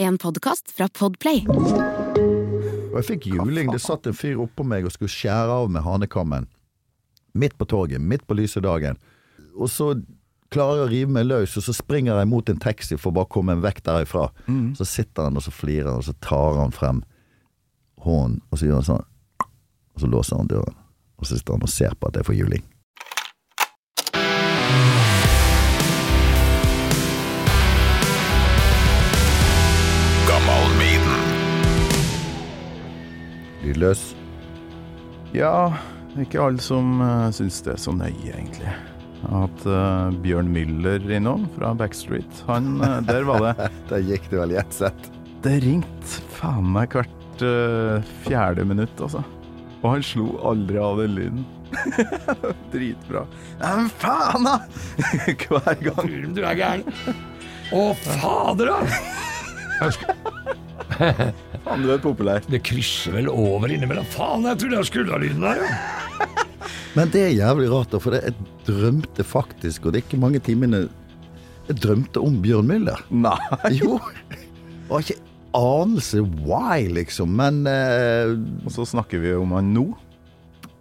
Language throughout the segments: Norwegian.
En podkast fra Podplay. Og jeg fikk juling. Det satt en fyr oppå meg og skulle skjære av med hanekammen. Midt på torget, midt på lyse dagen. Og så klarer jeg å rive meg løs, og så springer jeg mot en taxi for å bare komme meg vekk derifra. Så sitter han og så flirer og så tar han frem hånden, og så gjør han sånn. Og så låser han døren. Og så sitter han og ser på at jeg får juling. Lydløs. Ja, ikke alle som uh, syns det er så nøye, egentlig. At uh, eh, Bjørn Müller innom fra Backstreet. Han, uh, der var det Der gikk det vel i ett sett. Det ringte faen meg hvert uh, fjerde minutt, altså. Og han slo aldri av den lyden. Dritbra. Nei, men faen, da! Hver gang. Du er gæren. Å, fader, da! Faen, du er populær. Det krysser vel over innimellom. Faen, jeg trodde jeg skulle ha lyden der, jo. Men det er jævlig rart, da, for jeg drømte faktisk, og det er ikke mange timene Jeg drømte om Bjørn Müller. Nei. Jo. Jeg har ikke anelse why, liksom, men eh, Og så snakker vi om han nå.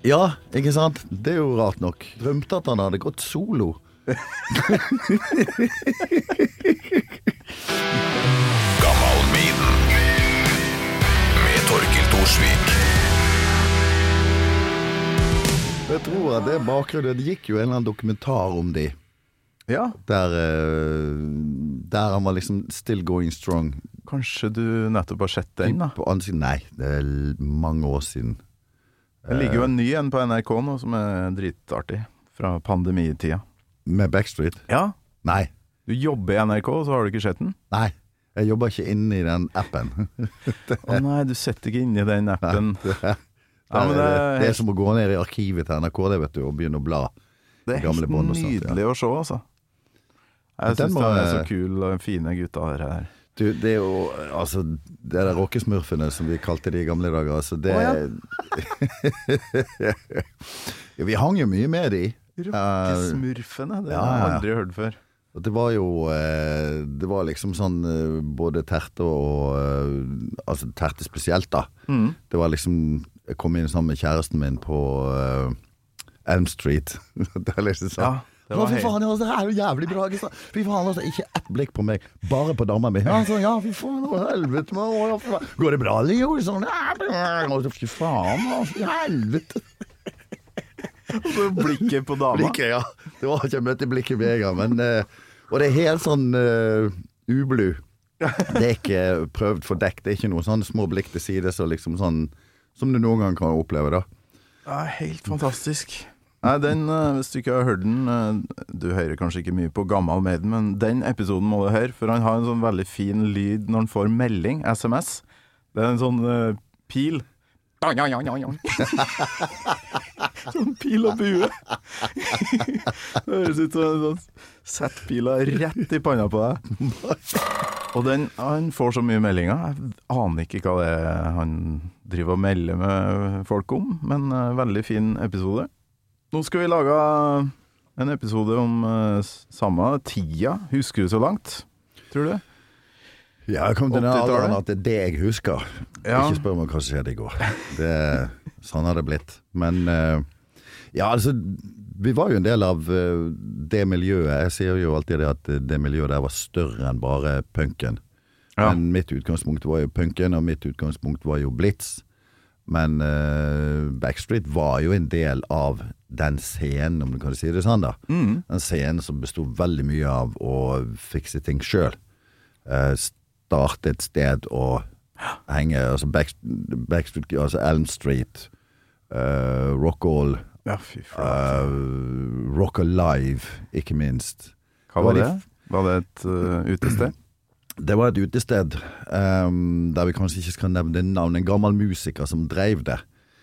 Ja, ikke sant? Det er jo rart nok. Drømte at han hadde gått solo. Med Torkil Thorsvik. Jeg tror at det er bakgrunnen. Det gikk jo en eller annen dokumentar om de, Ja, der, eh, der han var liksom still going strong. kanskje du nettopp har sett den, da. På ansikt Nei, det er mange år siden. Det ligger jo en ny en på NRK nå som er dritartig. Fra pandemitida. Med Backstreet? Ja, Nei. du jobber i NRK, og så har du ikke sett den? Nei. Jeg jobber ikke inne i den appen. Å nei, du sitter ikke inni den appen. Ja, men det, det er, er det er som å gå ned i arkivet til NRK det vet du, og begynne å bla. Det er helt sånt, ja. nydelig å se, altså. Jeg syns de er så kule fine gutta her. Du, det er jo altså Det der rockesmurfene som vi kalte de i gamle dager, altså det ja, Vi hang jo mye med de. Rockesmurfene, det ja, har jeg aldri hørt før. Og Det var jo eh, Det var liksom sånn eh, både terte og eh, Altså terte spesielt, da. Mm. Det var liksom Jeg kom inn sammen med kjæresten min på Elm Street. det er liksom sånn Ja, det var fy faen, det er jo jævlig bra. ikke? Fy faen, altså, Ikke ett blikk på meg, bare på dama mi. Ja, ja, fy faen, å, helvete. man, å. Går det bra, Leo? Sånn, ja, fy faen, å, fy helvete. Så blikket på dama. Blikket, ja. Det var ikke jeg møtte blikket med en gang, men eh, Og det er helt sånn uh, ublu. Det er ikke prøvd for dekk. Det er ikke noen sånne små blikk til side så liksom sånn som du noen gang kan oppleve, da. Ja, helt fantastisk. Nei, den, eh, Hvis du ikke har hørt den Du hører kanskje ikke mye på Gammal Maiden, men den episoden må du høre, for han har en sånn veldig fin lyd når han får melding, SMS. Det er en sånn uh, pil. sånn pil og bue. det høres ut som en sånn Sett pila rett i panna på deg. Og den, han får så mye meldinger. Jeg aner ikke hva det er han driver og melder med folk om, men eh, veldig fin episode. Nå skal vi lage en episode om eh, samme tida. Husker du så langt? Tror du? Ja, jeg kom til den alderen at det er det jeg husker. Ja. Ikke spør meg hva som skjedde i går. Det, sånn har det blitt. Men eh, ja, altså Vi var jo en del av eh, det miljøet. Jeg sier jo alltid det at det miljøet der var større enn bare punken. Ja. Men mitt utgangspunkt var jo punken, og mitt utgangspunkt var jo blitz. Men uh, Backstreet var jo en del av den scenen, om du kan si det sånn, da. Mm. Den scenen som besto veldig mye av å fikse ting sjøl. Eh, starte et sted og henge altså Back, Backstreet, altså Elm Street, uh, Rockall, Ja, uh, Rock Alive, ikke minst. Hva var det? Var det et uh, utested? Det var et utested um, der vi kanskje ikke skal nevne navn. En gammel musiker som drev det.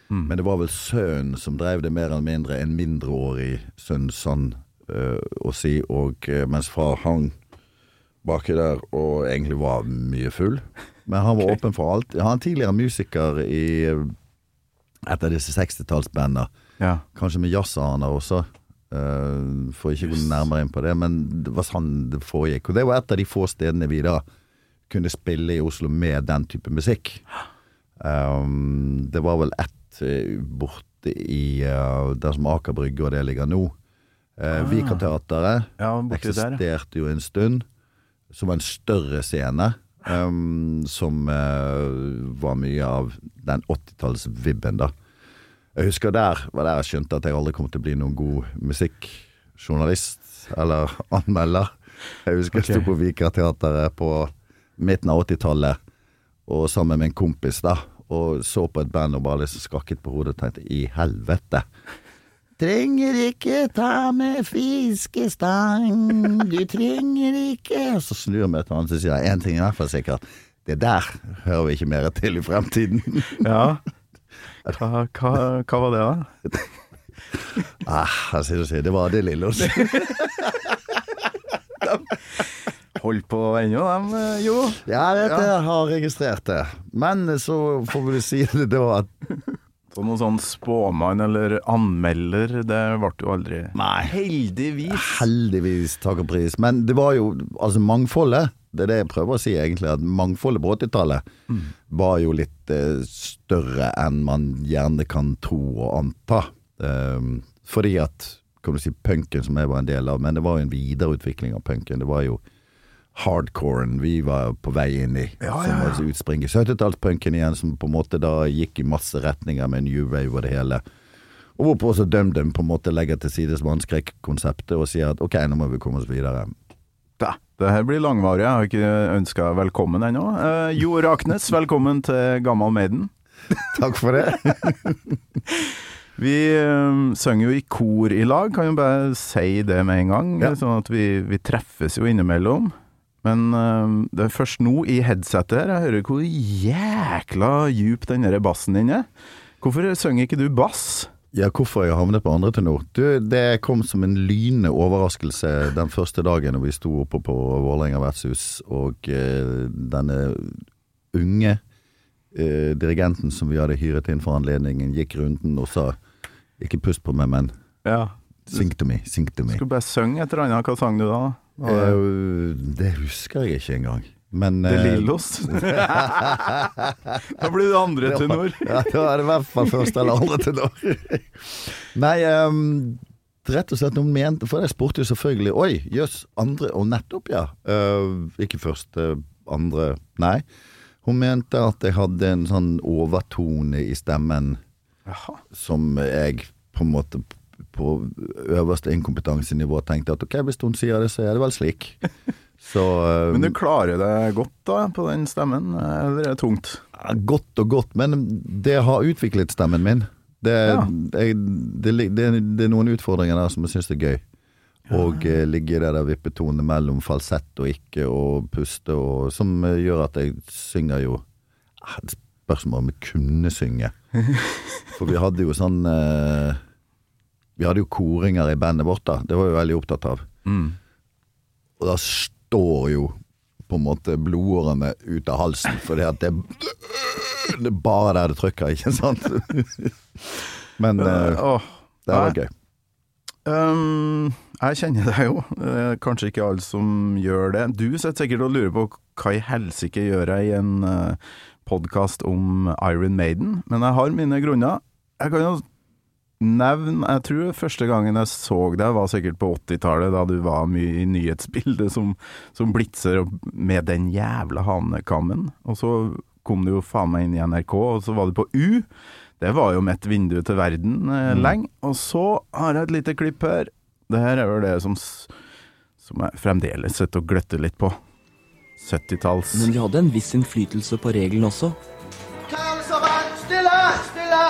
Mm. Men det var vel sønnen som drev det mer eller mindre. En mindreårig sønn, sånn uh, å si. Og eh, mens far hang baki der og egentlig var mye full. Men han var okay. åpen for alt. Han er tidligere musiker i eh, et av disse 60-tallsbandene. Ja. Kanskje med jazzaner også. Uh, får ikke gå nærmere inn på det, men det var sånn det foregikk. Og det var et av de få stedene vi da kunne spille i Oslo med den type musikk. Um, det var vel ett eh, borte i uh, der som Aker Brygge og det ligger nå. Uh, Vikateatret Ja, eksisterte der. ja. jo en stund, som var en større scene. Um, som uh, var mye av den 80-tallsvibben, da. Jeg husker der var der jeg skjønte at jeg aldri kom til å bli noen god musikkjournalist eller anmelder. Jeg husker jeg sto på Vikerteatret på midten av 80-tallet og sammen med en kompis da, og så på et band og bare liksom skakket på hodet og tenkte i helvete. Trenger ikke ta med fiskestang, du trenger ikke så snur meg til han og sier én ting i hvert fall sikkert. Det der hører vi ikke mer til i fremtiden. Ja. Hva, hva, hva var det, da? ah, sier det, var det lille å si. Holdt på ennå, dem, jo. Ja, jeg jeg har registrert det. Men så får vi si det da at Så noen sånn spåmann eller anmelder, det ble jo aldri Nei. Heldigvis. Heldigvis, takk og pris. Men det var jo altså mangfoldet. Det er det jeg prøver å si, egentlig. At mangfoldet på 80-tallet var jo litt eh, større enn man gjerne kan tro og anta. Um, fordi at kan du si punken som jeg var en del av, men det var jo en videreutvikling av punken. Det var jo hardcoren vi var på vei inn i. Ja, som ja, ja. var utspring i 70-tallspunken igjen, som på en måte da gikk i masse retninger med new wave og det hele. Og hvorpå også DumDum på en måte legger til sides vannskrekkonseptet og sier at ok, nå må vi komme oss videre. Da, det her blir langvarig. Jeg har ikke ønska velkommen ennå. Eh, jo Raknes, velkommen til Gammal Maiden. Takk for det. Vi eh, synger jo i kor i lag, kan jo bare si det med en gang. Ja. Sånn at vi, vi treffes jo innimellom. Men uh, det er først nå i headsetet her jeg hører hvor jækla djup den der bassen din er. Hvorfor synger ikke du bass? Ja, hvorfor jeg havnet på andre tenor? Du, det kom som en lynende overraskelse den første dagen når vi sto oppe på Vålerenga vertshus, og uh, denne unge uh, dirigenten som vi hadde hyret inn for anledningen, gikk runden og sa ikke pust på meg, men Ja. sing to me, sing to me. Skulle bare synge et eller annet. Hva sang du da? Det Eh, det husker jeg ikke engang. Men det eh, Lillos? da blir det andre tenor. Ja, da er det i hvert fall første eller andre tenor. Nei, um, rett og slett noen mente For jeg spurte jo selvfølgelig Oi, jøss, andre Og nettopp, ja. Uh, ikke første, andre Nei. Hun mente at jeg hadde en sånn overtone i stemmen Aha. som jeg på en måte på øverste inkompetansenivå tenkte at ok, hvis hun sier det, så er det vel slik. Så eh, Men du klarer det godt da, på den stemmen, eller er det tungt? Godt og godt, men det har utviklet stemmen min. Det, Ja. jeg, det, det, det er noen utfordringer der som jeg syns er gøy. Og eh, ligge i det der vippetonet mellom falsett og ikke, og puste, og, som eh, gjør at jeg synger jo ah, Det om jeg kunne synge. For vi hadde jo sånn eh, Vi hadde jo koringer i bandet vårt, da. Det var vi veldig opptatt av. Mm. Og da står jo på en måte blodårene ut av halsen, fordi at det, det er bare der det trykker, ikke sant? Men uh, Åh, det var gøy. Um, jeg kjenner deg jo. Eh, kanskje ikke alle som gjør det. Du sitter sikkert og lurer på hva i helsike gjør jeg i en uh, podkast om Iron Maiden, men jeg har mine grunner. Jeg kan jo nevne Jeg tror første gangen jeg så deg, var sikkert på 80-tallet, da du var mye i nyhetsbildet som, som blitzer med den jævla hanekammen. Og så kom du jo faen meg inn i NRK, og så var du på U. Det var jo mitt vindu til verden eh, lenge. Og så har jeg et lite klipp her. Det her er vel det som, som jeg fremdeles sitter og gløtter litt på. 70-talls Men vi hadde en viss innflytelse på regelen også. Alle sammen, stille! Stille!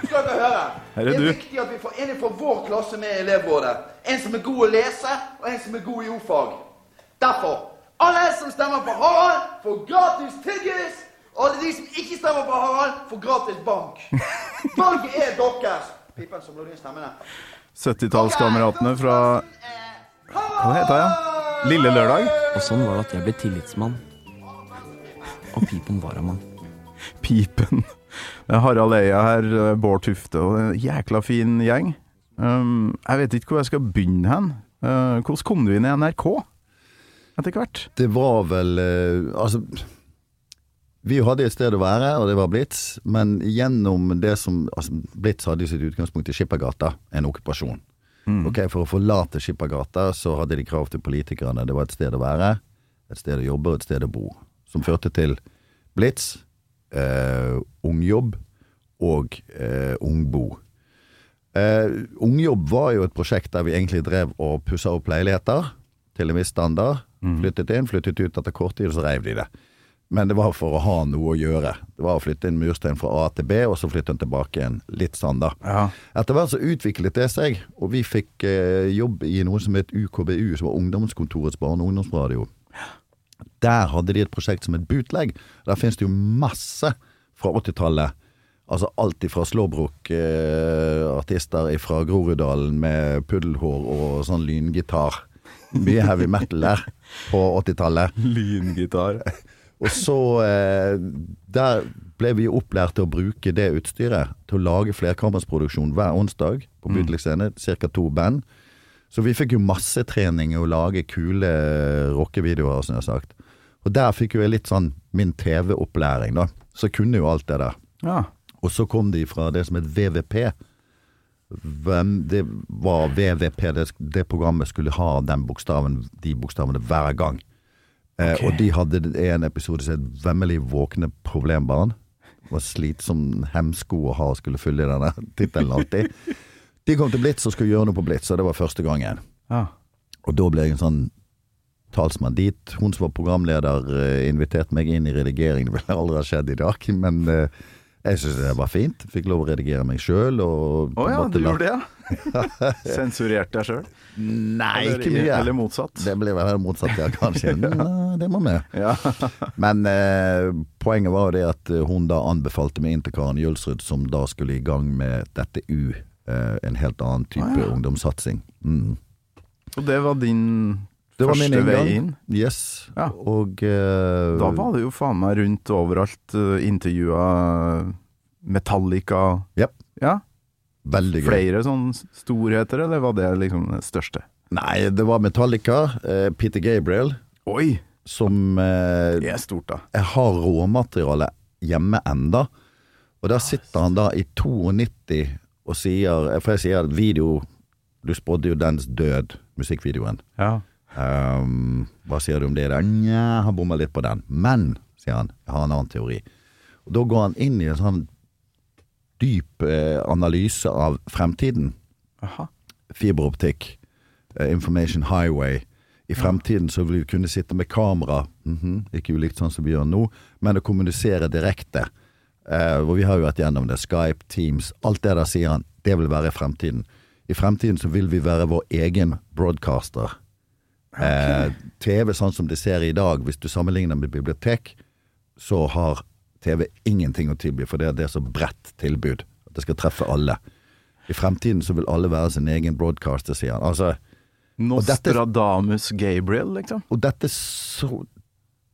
Skal ikke høre? Er det er du. viktig at vi får en fra vår klasse med i elevrådet. En som er god å lese, og en som er god i ordfag. Derfor, alle som stemmer på Harald, får gratis tyggis. Og alle de som ikke stemmer på Harald, får gratis bank. Valget er deres. Pipen som lå i stemmene. 70-tallskameratene fra Hva heter jeg? Lille Lørdag? Og sånn var det at jeg ble tillitsmann. Og Pipen varamann. Pipen. Er Harald Eia her, eh, Bård Tufte og en jækla fin gjeng. Um, jeg vet ikke hvor jeg skal begynne hen. Uh, hvordan kom du inn i NRK? etter hvert? Det var vel uh, Altså Vi hadde et sted å være, og det var Blitz. Men gjennom det som altså Blitz hadde sitt utgangspunkt i Skippergata, en okkupasjon. Ok, For å forlate Skippergata så hadde de krav til politikerne. Det var et sted å være, et sted å jobbe og et sted å bo. Som førte til Blitz, eh, Ungjobb og eh, Ungbo. Eh, Ungjobb var jo et prosjekt der vi egentlig drev og pussa opp leiligheter til en viss standard. Flyttet inn, flyttet ut etter kort tid, så reiv de det. Men det var for å ha noe å gjøre. Det var å flytte inn murstein fra A til B, og så flytte den tilbake igjen litt standard. Ja. Etter hvert så utviklet det seg, og vi fikk eh, jobb i noe som het UKBU, som var Ungdomskontorets barne- og ungdomsradio. Der hadde de et prosjekt som het Bootleg. Der finnes det jo masse fra 80-tallet. Altså alt ifra slåbrok-artister fra Groruddalen med puddelhår og sånn lyngitar. Mye heavy metal der på 80-tallet. Lyngitar. Og så eh, Der ble vi opplært til å bruke det utstyret til å lage flerkammersproduksjon hver onsdag på Bootleg scene. Ca. to band. Så vi fikk jo masse trening i å lage kule rockevideoer, som jeg har sagt. Og der fikk jo jeg litt sånn min TV-opplæring, da. Så jeg kunne jo alt det der. Ja. Og så kom de fra det som het VVP. Det var VVP, det, det programmet skulle ha den bokstaven, de bokstavene hver gang. Eh, og de hadde en episode som het 'Vemmelig våkne problembarn'. Det var slitsom hemsko å ha og skulle fylle i denne tittelen alltid. De kom til Blitz og skulle gjøre noe på Blitz, og det var første gangen. ja. Og da ble jeg en sånn talsmann dit. Hun som var programleder, eh, inviterte meg inn i redigering. Det ville aldri ha skjedd i dag, men eh, jeg syntes det var fint. Fikk lov å redigere meg sjøl. Å ja, du gjorde det, ja? Sensurerte deg sjøl? Nei, Eller- ikke mye. eller motsatt. Det ble vel motsatt, ja, kanskje. Nei, det må vi. Ja. Men eh, poenget var jo det at eh, hun da anbefalte meg inn til Karen Jølsrud, som da skulle i gang med dette U. Eh, en helt annen type Ah, ja. ungdomssatsing. Mm. Og det var din Det var min første vei inn? Yes. Ja. Og uh, Da var det jo faen meg rundt overalt uh, intervjua Metallica Yep. Ja, veldig gøy. Flere sånne storheter, eller var det liksom det største? Nei, det var Metallica, Uh, Peter Gabriel, Oi! som uh, Det er stort, da. Jeg har råmateriale hjemme enda. Og der sitter han da i 92 og sier For jeg sier video Du spådde jo dens død, musikkvideoen. Ja. Ehm, hva sier du om det? der? Nja, han bommer litt på den. Men, sier han, jeg har en annen teori. Og Da går han inn i en sånn dyp eh, analyse av fremtiden. Aha. Fiberoptikk, eh, information highway. I fremtiden så vil vi kunne sitte med kamera, mhm, ikke ulikt sånn som vi gjør nå, men å kommunisere direkte. Eh, hvor vi har jo vært gjennom det. Skype, Teams, alt det der sier han, det vil være fremtiden. I fremtiden så vil vi være vår egen broadcaster. Eh, TV sånn som det ser i dag, hvis du sammenligner med bibliotek, så har TV ingenting å tilby, for det er det så bredt tilbud. At det skal treffe alle. I fremtiden så vil alle være sin egen broadcaster, sier han. Altså, dette- Nostradamus Gabriel, liksom. og dette så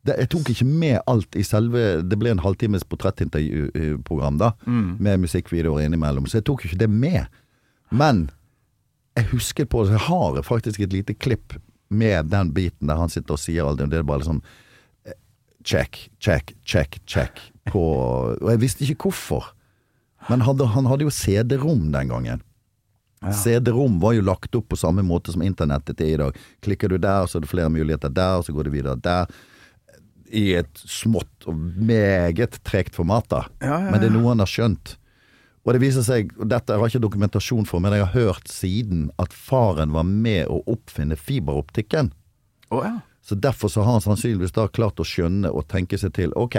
det, Jeg tok ikke med alt i selve Det ble en halvtimes portrettintervjuprogram, da, med musikkvideoer innimellom, så jeg tok ikke det med. Men jeg husket på så jeg har faktisk et lite klipp med den biten der han sitter og sier alt det, det er bare liksom eh, Check, check, check, check på Og jeg visste ikke hvorfor. Men hadde, han hadde jo CD-rom den gangen. CD-rom var jo lagt opp på samme måte som internettet er i dag. Klikker du der, så er det flere muligheter der, og så går det videre der. I et smått og meget tregt format, da. Ja, ja, Men det er ja. noe han har skjønt. Og det viser seg, og dette har jeg ikke dokumentasjon for, men jeg har hørt siden at faren var med å oppfinne fiberoptikken. Å ja. Så derfor så har han sannsynligvis da klart å skjønne og tenke seg til ok,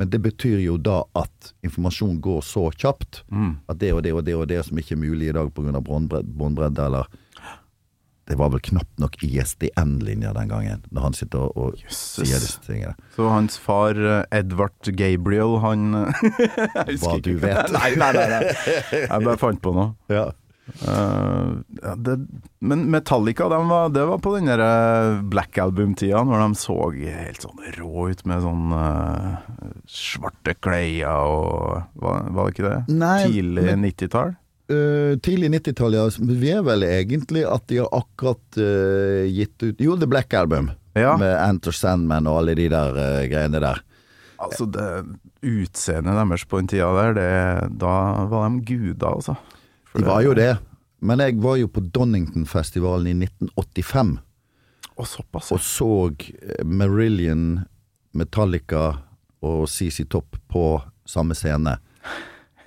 men det betyr jo da at informasjon går så kjapt at det og det og det og det som ikke er mulig i dag pga. båndbredde eller Det var vel knapt nok ISDN-linja den gangen, når han sitter og, og sier disse tingene. Så hans far eh, Edvard Gabriel, han Hva du vet. Nei, nei, nei, nei. Jeg bare fant på noe. Ja. Uh, ja, det, men Metallica, de var, det var på den der eh, Black Album-tida, når de så helt sånn rå ut med sånn uh, svarte klær og var, var det ikke det? Nei, Tidlig men- 90-tall? Eh, tidlig 90-tallet ja. Vi er vel egentlig at de har akkurat uh, gitt ut Jo, The Black Album. Ja. Med Enter Sandman og alle de der uh, greiene der. Altså, det utseendet deres på den tida der, det, da var de guder, altså. For De var jo det. Men jeg var jo på Donington-festivalen i 1985 Og såpass. og så Marillion, Metallica og CC Topp på samme scene.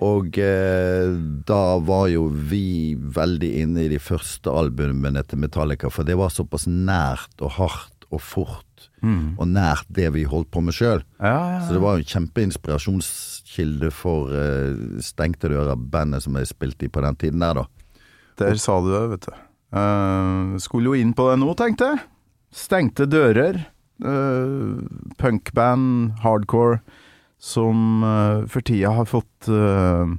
Og eh, da var jo vi veldig inne i de første albumene til Metallica, for det var såpass nært og hardt og fort og nært det vi holdt på med sjøl. Ja, ja, Så det var jo en kjempeinspirasjonskilde for eh, Stengte dører, bandet som jeg spilte i på den tiden der, da. Der sa du det, vet du. Uh, skulle jo inn på det nå, tenkte jeg. Stengte dører. Uh, Punkband, hardcore, som eh, for tida har fått eh,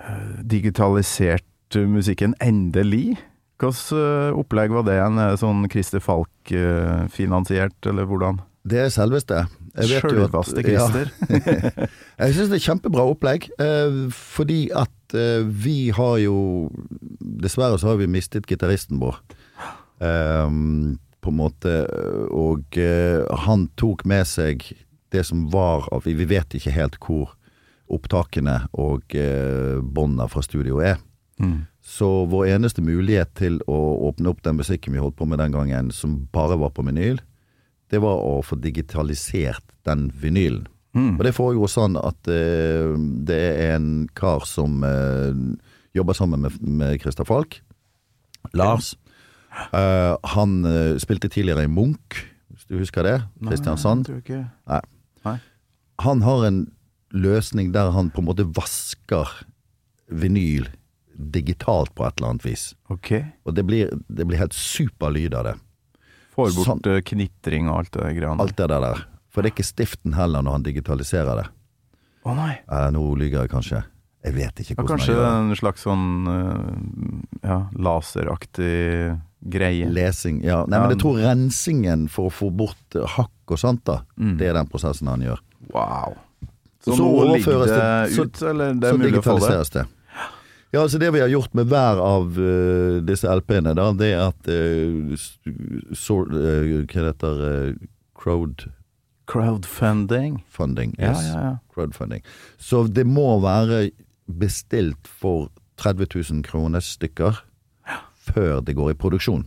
eh, digitalisert musikken endelig. Hvilket opplegg var det? Er Sånn Christer Falk-finansiert, eller hvordan? Det er selveste. Sjølveste Christer. Ja. Jeg syns det er kjempebra opplegg, fordi at vi har jo Dessverre så har vi mistet gitaristen vår. På en måte. Og han tok med seg det som var av Vi vet ikke helt hvor opptakene og eh, bånda fra studio er. Mm. Så vår eneste mulighet til å åpne opp den musikken vi holdt på med den gangen, som bare var på vinyl, det var å få digitalisert den vinylen. Mm. Og det foregår sånn at eh, det er en kar som eh, jobber sammen med, med Christer Falk. Lars. Eh, han eh, spilte tidligere i Munch, hvis du husker det. Kristiansand. Nei, jeg tror ikke. Nei. Nei. Han har en løsning der han på en måte vasker vinyl digitalt på et eller annet vis. Okay. Og det blir, det blir helt super lyd av det. Får bort Sånn. eh, knitring og alt det der greiene. Alt det der. For det er ikke stiften heller når han digitaliserer det. Å nei. Eh, nå lyver jeg kanskje. Jeg vet ikke Ja, hvordan kanskje jeg gjør det. en slags sånn eh, ja, laseraktig greie. Lesing, ja. Nei, men jeg tror rensingen for å få bort eh, hakk og sånt, da. Mm. Det er den prosessen han gjør. Wow. Så, så nå ligger det ut, så- eller det er mulig å få det? det. Ja, altså Det vi har gjort med hver av uh, disse LP-ene, da, det er at uh, så, uh, Hva det heter uh, crowd... Crowdfunding. Funding, Yes. ja, ja. Crowdfunding. Så det må være bestilt for 30 000 kroner stykker før det går i produksjon.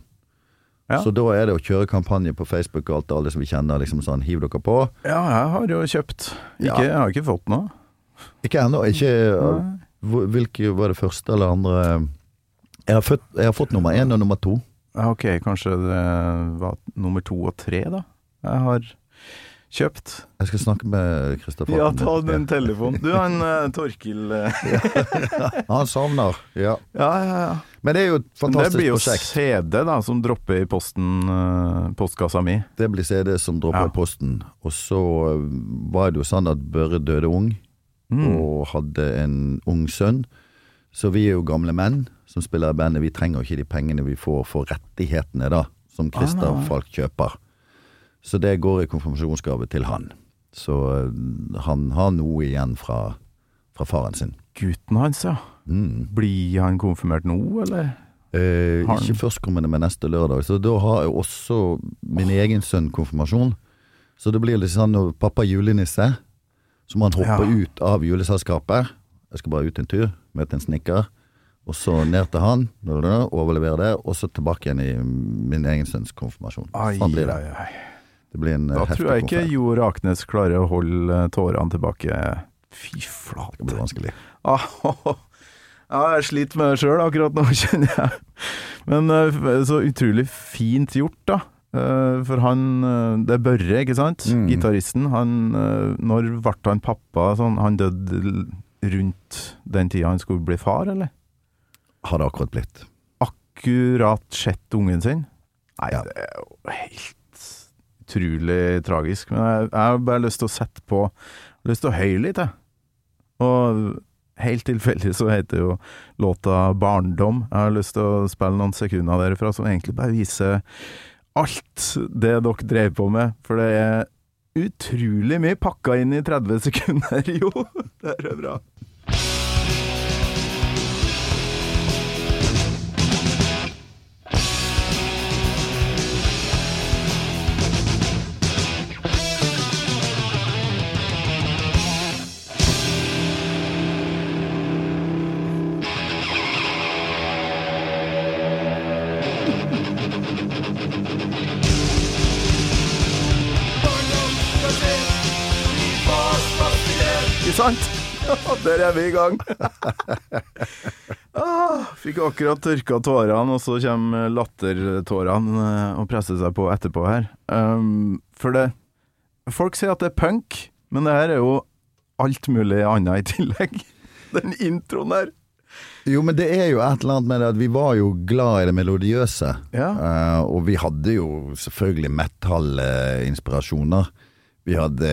Ja. Så da er det å kjøre kampanje på Facebook og alt, alle som vi kjenner, liksom sånn, hiv dere på. Ja, jeg har jo kjøpt. Ja. Jeg har ikke fått noe. Ikke ennå. Ikke Hvilke var det første eller andre? Jeg har, fått, jeg har fått nummer én og nummer to. Ja, ok, kanskje det var nummer to og tre, da. Jeg har kjøpt. Jeg skal snakke med Kristoffer. Ja, ta den telefonen. Du, han uh, Torkil eh, Han savner. Ja. Ja, ja, ja. Men det er jo et fantastisk prosjekt. det blir jo prosjekt. CD, da, som dropper i posten, uh, postkassa mi. Det blir CD som dropper Ja. i posten. Og så var det jo sånn at Børre døde ung, Mm. og hadde en ung sønn. Så vi er jo gamle menn som spiller i bandet. Vi trenger jo ikke de pengene vi får for rettighetene, da, som Christer Ah. Falk kjøper. Så det går i konfirmasjonsgave til han. Så øh, han har noe igjen fra, fra faren sin. Gutten hans, ja. Mm. Blir han konfirmert nå, eller? Eh, ikke førstkommende, men neste lørdag. Så da har jeg også min egen sønn konfirmasjon. Så det blir litt sånn når pappa er julenisse, så må han hoppe Ja. ut av juleselskapet. Jeg skal bare ut en tur, møte en snekker. Og så ned til han, overlevere det, og så tilbake igjen i min egen sønns konfirmasjon. sånn blir det. ai, ai. Det blir en eh, Da heftig tror jeg ikke. Jo Raknes klarer å holde eh, tårene tilbake. Fy flate. Det blir vanskelig. Ah, Ja, jeg sliter med det sjøl akkurat nå, kjenner jeg. Men eh, så utrolig fint gjort, da. For han Det er Børre, ikke sant? Mm. Gitaristen. Han Når ble han pappa? Sånn, han døde rundt den tida han skulle bli far, eller? Har det akkurat blitt. Akkurat sett ungen sin? Nei, Ja. det er jo helt utrolig tragisk. Men jeg, jeg har bare lyst til å sette på Lyst til å høye litt, jeg. Og helt tilfeldig så heter jo låta 'Barndom'. Jeg har lyst til å spille noen sekunder derfra som egentlig bare viser alt det dere drev på med. For det er utrolig mye pakka inn i 30 sekunder. Jo, det er bra. Der er vi i gang. ah, fikk akkurat tørka tårene, og så kommer lattertårene eh, og presser seg på etterpå her. Um, for det Folk sier at det er punk, men det her er jo alt mulig annet i tillegg. Den introen der. Jo, men det er jo et eller annet med det at vi var jo glad i det melodiøse. Ja. Uh, og vi hadde jo selvfølgelig Metallinspirasjoner Vi hadde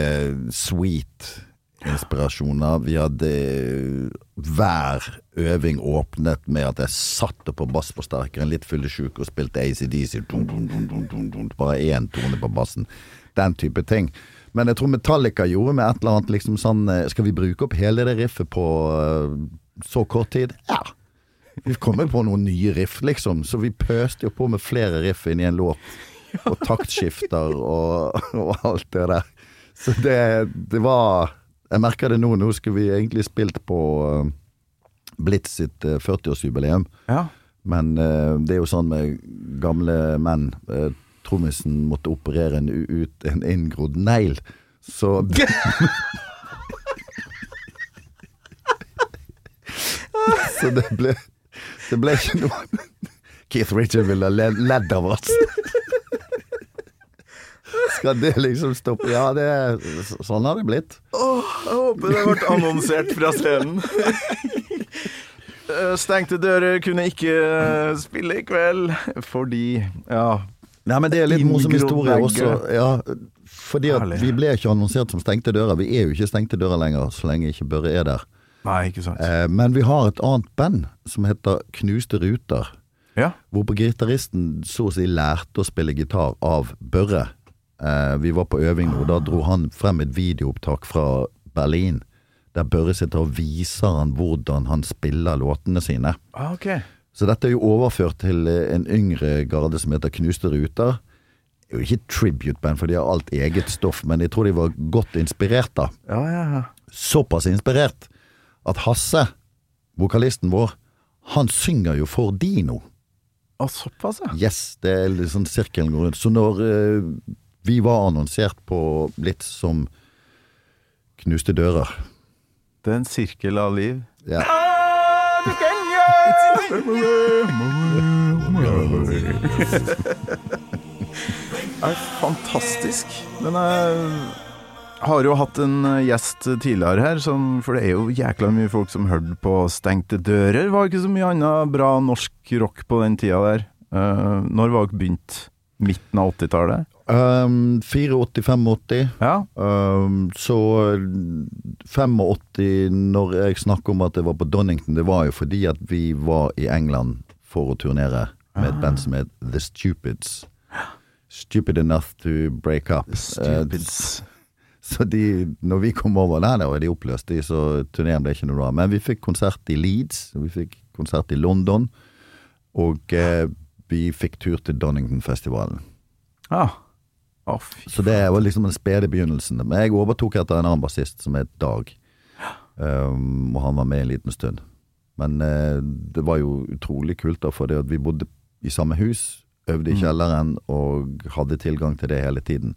sweet-inspirasjoner. Vi hadde hver øving åpnet med at jeg satt på bassforsterkeren litt fyllesyk og spilte ACDC. Bare én tone på bassen. Den type ting. Men jeg tror Metallica gjorde med et eller annet liksom sånn eh, Skal vi bruke opp hele det riffet på eh, så kort tid? Ja. Vi kom jo på noen nye riff, liksom, så vi pøste jo på med flere riff inni en låt. Og taktskifter og, og alt det der. Så det, det var Jeg merker det nå. Nå skulle vi egentlig spilt på uh, Blitz sitt uh, 40-årsjubileum. Ja. Men uh, det er jo sånn med gamle menn. Trommisen måtte operere en, ut en inngrodd negl. Så Så det ble Det ble ikke noe Keith Richard ville ha ledd av oss. Skal det liksom stoppe? Ja, det Sånn har det blitt. Jeg håper det ble annonsert fra scenen. Eh, Stengte dører kunne ikke eh, spille i kveld fordi Ja. Nei, men det er litt morsom historie også. Ja, fordi at vi ble ikke annonsert som stengte dører. Vi er jo ikke stengte dører lenger, så lenge ikke Børre er der. Nei, ikke sant. Eh, men vi har et annet band som heter Knuste Ruter. Ja. Hvorpå gitaristen så å si lærte å spille gitar av Børre. Eh, vi var på øving, og da dro han frem et videoopptak fra Berlin. Der Børre sitter og viser han hvordan han spiller låtene sine. Ah, ok. Så dette er jo overført til eh, en yngre garde som heter Knuste Ruter. Det er jo ikke tribute-band, for de har alt eget stoff, men jeg tror de var godt inspirert da. Ja, ja, ja. Såpass inspirert at Hasse, vokalisten vår, han synger jo for Dino. Å, såpass, ja. Yes, det er litt sånn sirkelen går rundt. Så når eh, vi var annonsert på Blitz som Knuste dører Det er en sirkel av liv. ja. er fantastisk. Men jeg har jo hatt en eh, gjest tidligere her, for det er jo jækla mye folk som hørte på Stengte dører. Var ikke så mye annet bra norsk rock på den tida der. Eh, når var dere begynt? Midten av 80-tallet? Um, 84-85. Ja. Um, så 85, når jeg snakker om at det var på Donington, det var jo fordi at vi var i England for å turnere med et band som het The Stupids. Stupid enough to break up. Stupids. Eh, så de, når vi kom over der, da var de oppløst, de, så turneen ble ikke noe bra. Men vi fikk konsert i Leeds, vi fikk konsert i London, og eh, vi fikk tur til Donington-festivalen. Ja. Å, fy. Så det var liksom den spede begynnelsen. Men jeg overtok etter en annen bassist som het Dag. Um, og han var med en liten stund. Men uh, det var jo utrolig kult, da, for det at vi bodde i samme hus, øvde i kjelleren og hadde tilgang til det hele tiden.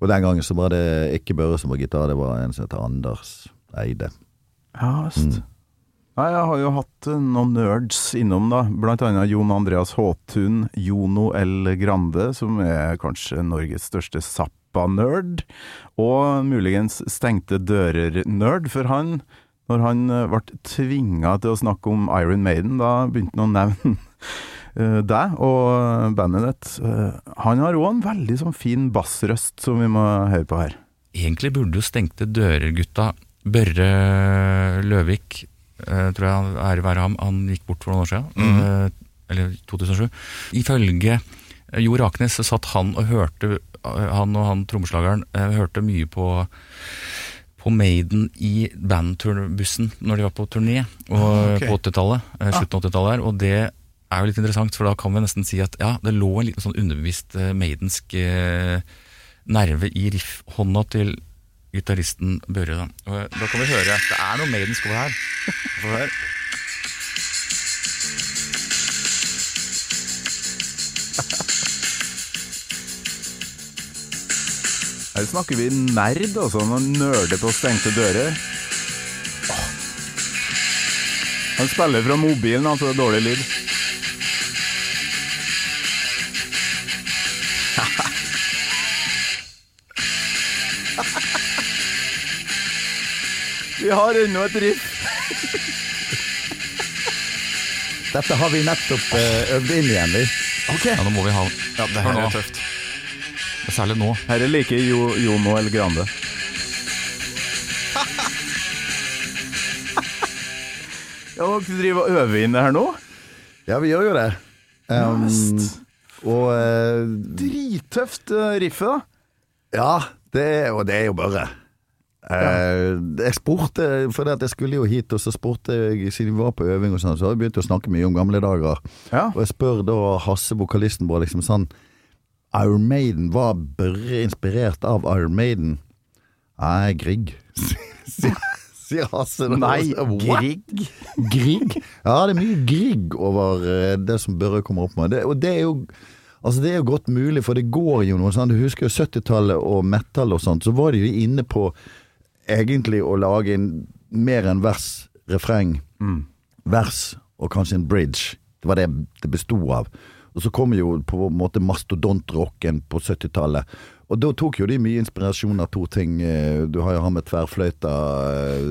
Og den gangen så var det ikke Børre som var gitar, det var en som heter Anders Eide. Ja, visst. Nei, jeg har jo hatt eh, noen nerds innom, da. Blant annet Jon Andreas Håtun, Jono L. Grande, som er kanskje Norges største Zappa-nerd. Og muligens Stengte dører-nerd, for han, når han eh, ble tvinga til å snakke om Iron Maiden, da begynte han å nevne eh, deg og bandet ditt. Han har òg en veldig sånn fin bassrøst som vi må høre på her. Egentlig burde jo Stengte dører-gutta Børre Løvik, tror jeg ære være ham, han gikk bort for noen år siden, Mm. eller 2007. Ifølge eh, Jo Raknes så satt han og hørte, eh, han og han trommeslageren eh, hørte mye på på Maiden i bandbussen når de var på turné og, okay. på 80-tallet, eh, slutten av 80-tallet og det er jo litt interessant, for da kan vi nesten si at ja, det lå en liten sånn underbevisst eh, maidensk eh, nerve i riffhånda til gitaristen Børre. Da. Eh, da kan vi høre Det er noe Maidens over her. Få høre. Her snakker vi nerd, altså. Man nerder på stengte dører. Han spiller fra mobilen, altså. Dårlig lyd. Vi har ennå et riff. Dette har vi nettopp uh, øvd inn igjen, vi. Ja, nå må vi ha Ja, det her er tøft. Særlig nå. Her er like jo, Jono El Grande. Ja, dere driver og øver inn det her nå? Ja, vi gjør jo det. Um, og uh, Drittøft eh, riffet, da. Ja, det er, og det er jo bare. Eh, jeg spurte, for jeg skulle jo hit, og så spurte jeg siden vi var på øving, og sånn, så hadde vi begynt å snakke mye om gamle dager. Ja. Og jeg spør da Hasse, vokalisten vår, liksom sånn Iron Maiden, var Børre inspirert av Iron Maiden? Nei, Grieg. sier, Hasse. Nei? Grieg? Grieg? Ja, det er mye Grieg over eh, det som Børre kommer opp med. Det, og det er jo Altså Det er jo godt mulig, for det går jo noe sånn Du husker jo 70-tallet og metal og sånt, så var de jo inne på egentlig å lage en, mer enn vers, refreng, vers og kanskje en bridge. Det var det det besto av. Og så kom jo på en måte mastodontrocken på 70-tallet. Og da tok jo de mye inspirasjon av to ting. Eh, Du har jo han med tverrfløyta eh,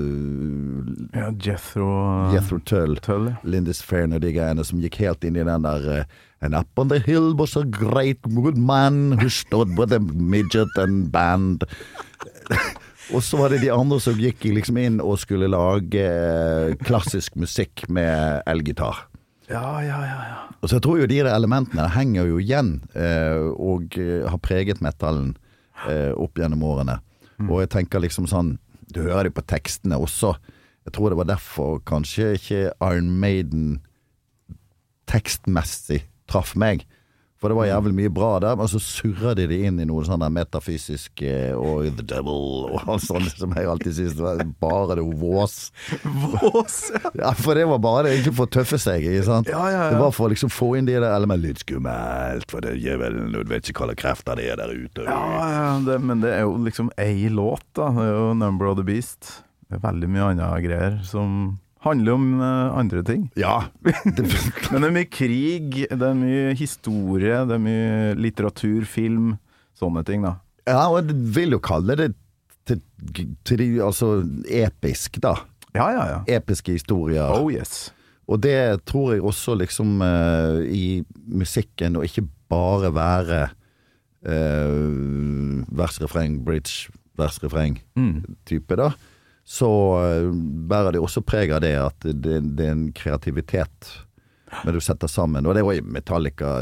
Ja, Jethro Jethro Tull. Tull. Lindis Fairn og de greiene som gikk helt inn i den der eh, And up on the hill was a great good man who stood with a midget and band. Og så var det de andre som gikk liksom inn og skulle lage eh, klassisk musikk med elgitar. Ja, ja, ja. ja. Og så jeg tror jo de elementene henger jo igjen eh, og eh, har preget metallen eh, opp gjennom årene. Og jeg tenker liksom sånn Du hører det på tekstene også. Jeg tror det var derfor kanskje ikke Iron Maiden tekstmessig traff meg. For det var jævlig mye bra der, men så surra de det inn i noe sånn metafysisk eh, og The Devil og alt sånt som jeg alltid synes var bare det vås. Vås, ja. Ja, for det var bare det egentlig for å tøffe seg. Sant? Ja, ja, ja. Det var for å liksom få inn de der elementene. Litt skummelt, for det gir vel Du vet ikke hva krefter det er der ute. Ja, ja det, men det er jo liksom ei låt, da. Det er jo 'Number of the Beast'. Det er veldig mye andre greier som handler om eh, andre ting. Ja. Men det er mye krig, det er mye historie, det er mye litteratur, film, sånne ting, da. ja, og jeg vil jo kalle det til, til altså episk, da. Ja, ja, ja. Episke historier. Oh yes. Og det tror jeg også liksom uh, i musikken, og ikke bare være uh, vers, refreng, bridge, vers, refreng type, da. Så eh, bærer det også preg av det at det, det er en kreativitet når du setter sammen. Og det var jo Metallica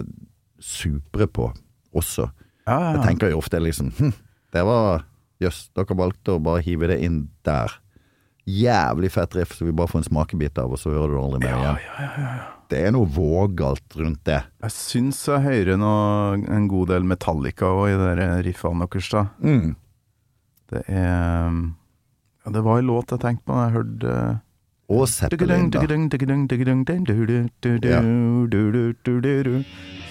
supre på også. Ja, ja, Jeg tenker jo ofte liksom hm, Det var Jøss, dere valgte å bare hive det inn der. Jævlig fett riff som vi bare får en smakebit av, og så hører du aldri mer igjen. Det er noe vågalt rundt det. Jeg syns jeg hører noe, en god del Metallica òg i de riffene deres, da. Mm. Det er ja, Det var en låt jeg tenkte på da jeg hørte eh, Og Zeppelin, da. Ja.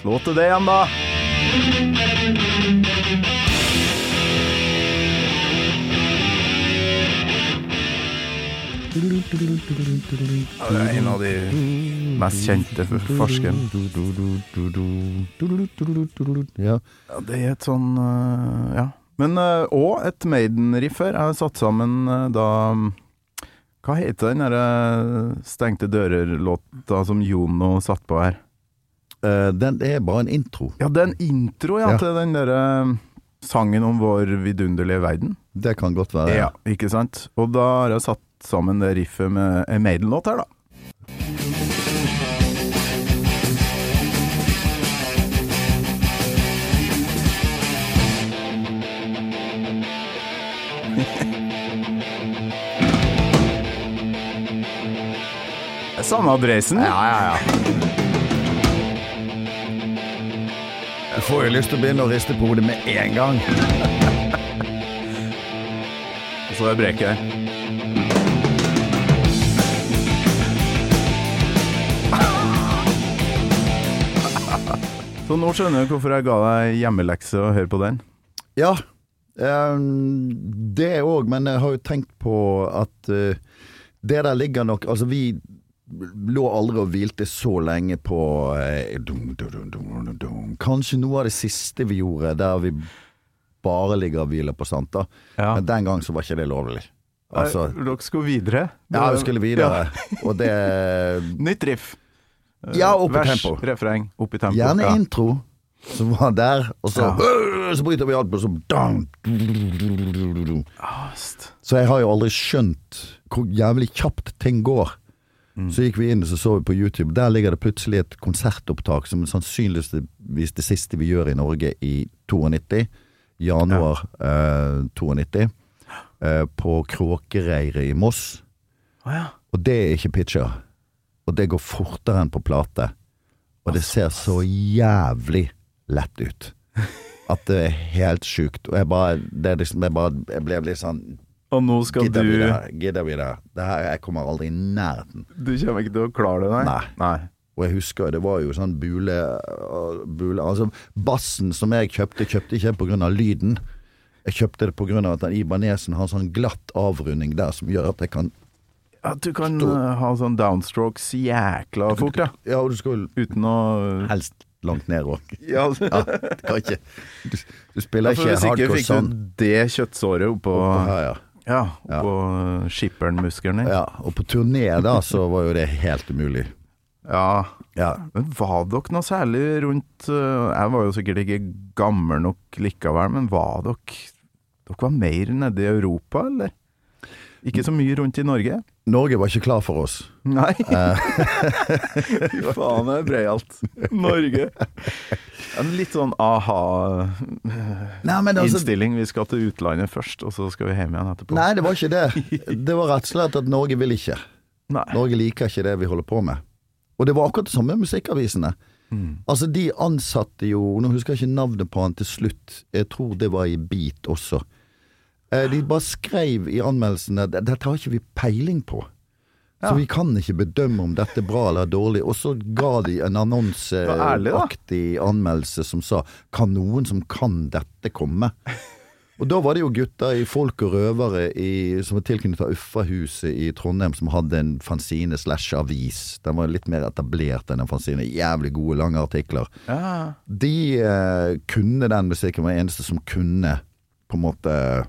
Slå til det igjen, da! Ja, det er en av de mest kjente forskerne. Ja. Ja, det er et sånn øh, Ja. Men òg et Maiden-riff her. Jeg har satt sammen øh, da Hva heter den derre Stengte dører-låta som Jono satt på her? Eh, den er bare en intro. Ja, det er en intro ja, Ja. til den derre sangen om vår vidunderlige verden. Det kan godt være. Ja, ikke sant? Og da har jeg satt sammen det riffet med en Maiden-låt her, da. Samme adressen. Ja, ja, ja. Jeg får jo lyst til å begynne å riste på hodet med en gang. Og så er breket her. Så nå skjønner du hvorfor jeg ga deg hjemmelekse og hør på den. Ja, ehm, det òg, men jeg har jo tenkt på at eh, det der ligger nok Altså, vi lå aldri og hvilte så lenge på eh, dum, dum, dum. Kanskje noe av det siste vi gjorde, der vi bare ligger og hviler på sant da. Ja. Men den gang så var ikke det lovlig. Altså, Dere skulle videre? ja, vi skulle videre. Og det Nytt riff. Eh, Ja, opp i tempo. refreng, opp i tempo. Gjerne ja. intro som var der, og så, Ja. øh, så bryter vi alt på så dang, Så jeg har jo aldri skjønt hvor jævlig kjapt ting går. Så gikk vi inn og så, så vi på YouTube. Der ligger det plutselig et konsertopptak som sannsynligvis det siste vi gjør i Norge i 92. Januar eh, 92. Eh, på Kråkereiret i Moss. Oh, ja. Og det er ikke pitcher. Og det går fortere enn på plate. Og det ser så jævlig lett ut. At det er helt sjukt. Og jeg bare, det liksom, jeg bare Jeg ble litt sånn Og nå skal du Gidda vi det? Det her? Jeg kommer aldri i nærheten. Du kommer ikke til å klare det, nei? Nei. nei. Og jeg husker det var jo sånn bule, bule Altså, bassen som jeg kjøpte, kjøpte ikke av lyden. Jeg kjøpte det av at den Ibanesen har sånn glatt avrunding der som gjør at jeg kan At du kan Stor- eh, ha sånn downstrokes jækla fort, ja. Ja, og du skal Uten å helst langt ned òg. Ja, Ja, du kan ikke Du, du spiller ikke Hvis ikke hardcore fikk sånn. du det kjøttsåret oppå oppå her, ja. Ja, oppå ja. skipperen-muskelen ja. Og på turné da, så var jo det helt umulig. Ja. Ja. Men var dere noe særlig rundt eh, Jeg var jo sikkert ikke gammel nok likevel, men var dere Dere var mer nede i Europa, eller? Ikke så mye rundt i Norge? Norge var ikke klar for oss. Nei. Eh. Fy faen, det er breialt. Norge. En litt sånn Nei, men altså, aha-innstilling. Vi skal til utlandet først, og så skal vi hjem igjen etterpå. nei, det var ikke det. Det var rett og slett at Norge vil ikke. Nei. Norge liker ikke det vi holder på med. Og det var akkurat det samme med musikkavisene. Altså, de ansatte jo Nå husker jeg ikke navnet på han til slutt. Jeg tror det var i Beat også. Eh, De bare skrev i anmeldelsene "Dette har ikke vi peiling på. Så vi kan ikke bedømme om dette er bra eller dårlig. Og så ga de en annonseaktig anmeldelse som sa 'Kan noen som kan dette, komme?' Og da var det jo gutter i Folk og Røvere i, som var tilknyttet Uffahuset i Trondheim, som hadde en fanzine slash avis. Den var litt mer etablert enn en fanzine. Jævlig gode, lange artikler. Ja. De eh, kunne den musikken, var eneste som kunne på en måte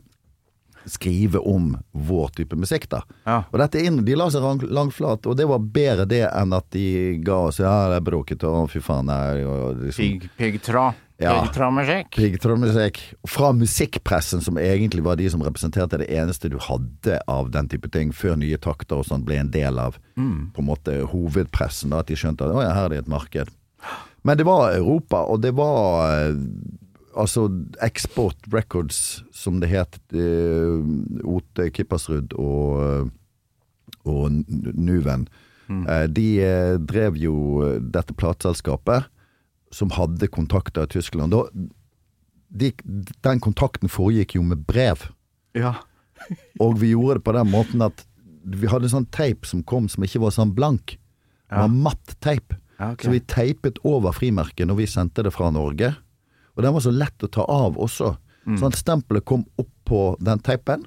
skrive om vår type musikk, da. Ja. Og dette inn, de la seg lang- langt flat, og det var bedre det enn at de ga oss Ja, det er bråkete, og fy faen, liksom, Pigg, piggtra. Ja. Piggtrådmusikk. Piggtrommemusikk. Fra musikkpressen, som egentlig var de som representerte det eneste du hadde av den type ting, før nye takter og sånn ble en del av på en måte hovedpressen. da, At de skjønte at å ja, her er det et marked. Men det var Europa, og det var eh, altså Export Records, som det het. eh, Ote Kippersrud og, og N- Nuven. Eh, De eh, drev jo eh, dette plateselskapet, som hadde kontakter i Tyskland. De, den kontakten foregikk jo med brev. Ja. Og vi gjorde det på den måten at vi hadde sånn teip som kom som ikke var sånn blank. Det var matt teip. Ja, okay. Så vi teipet over frimerket når vi sendte det fra Norge. Og den var så lett å ta av også. Mm. Sånn at stempelet kom opp på den teipen.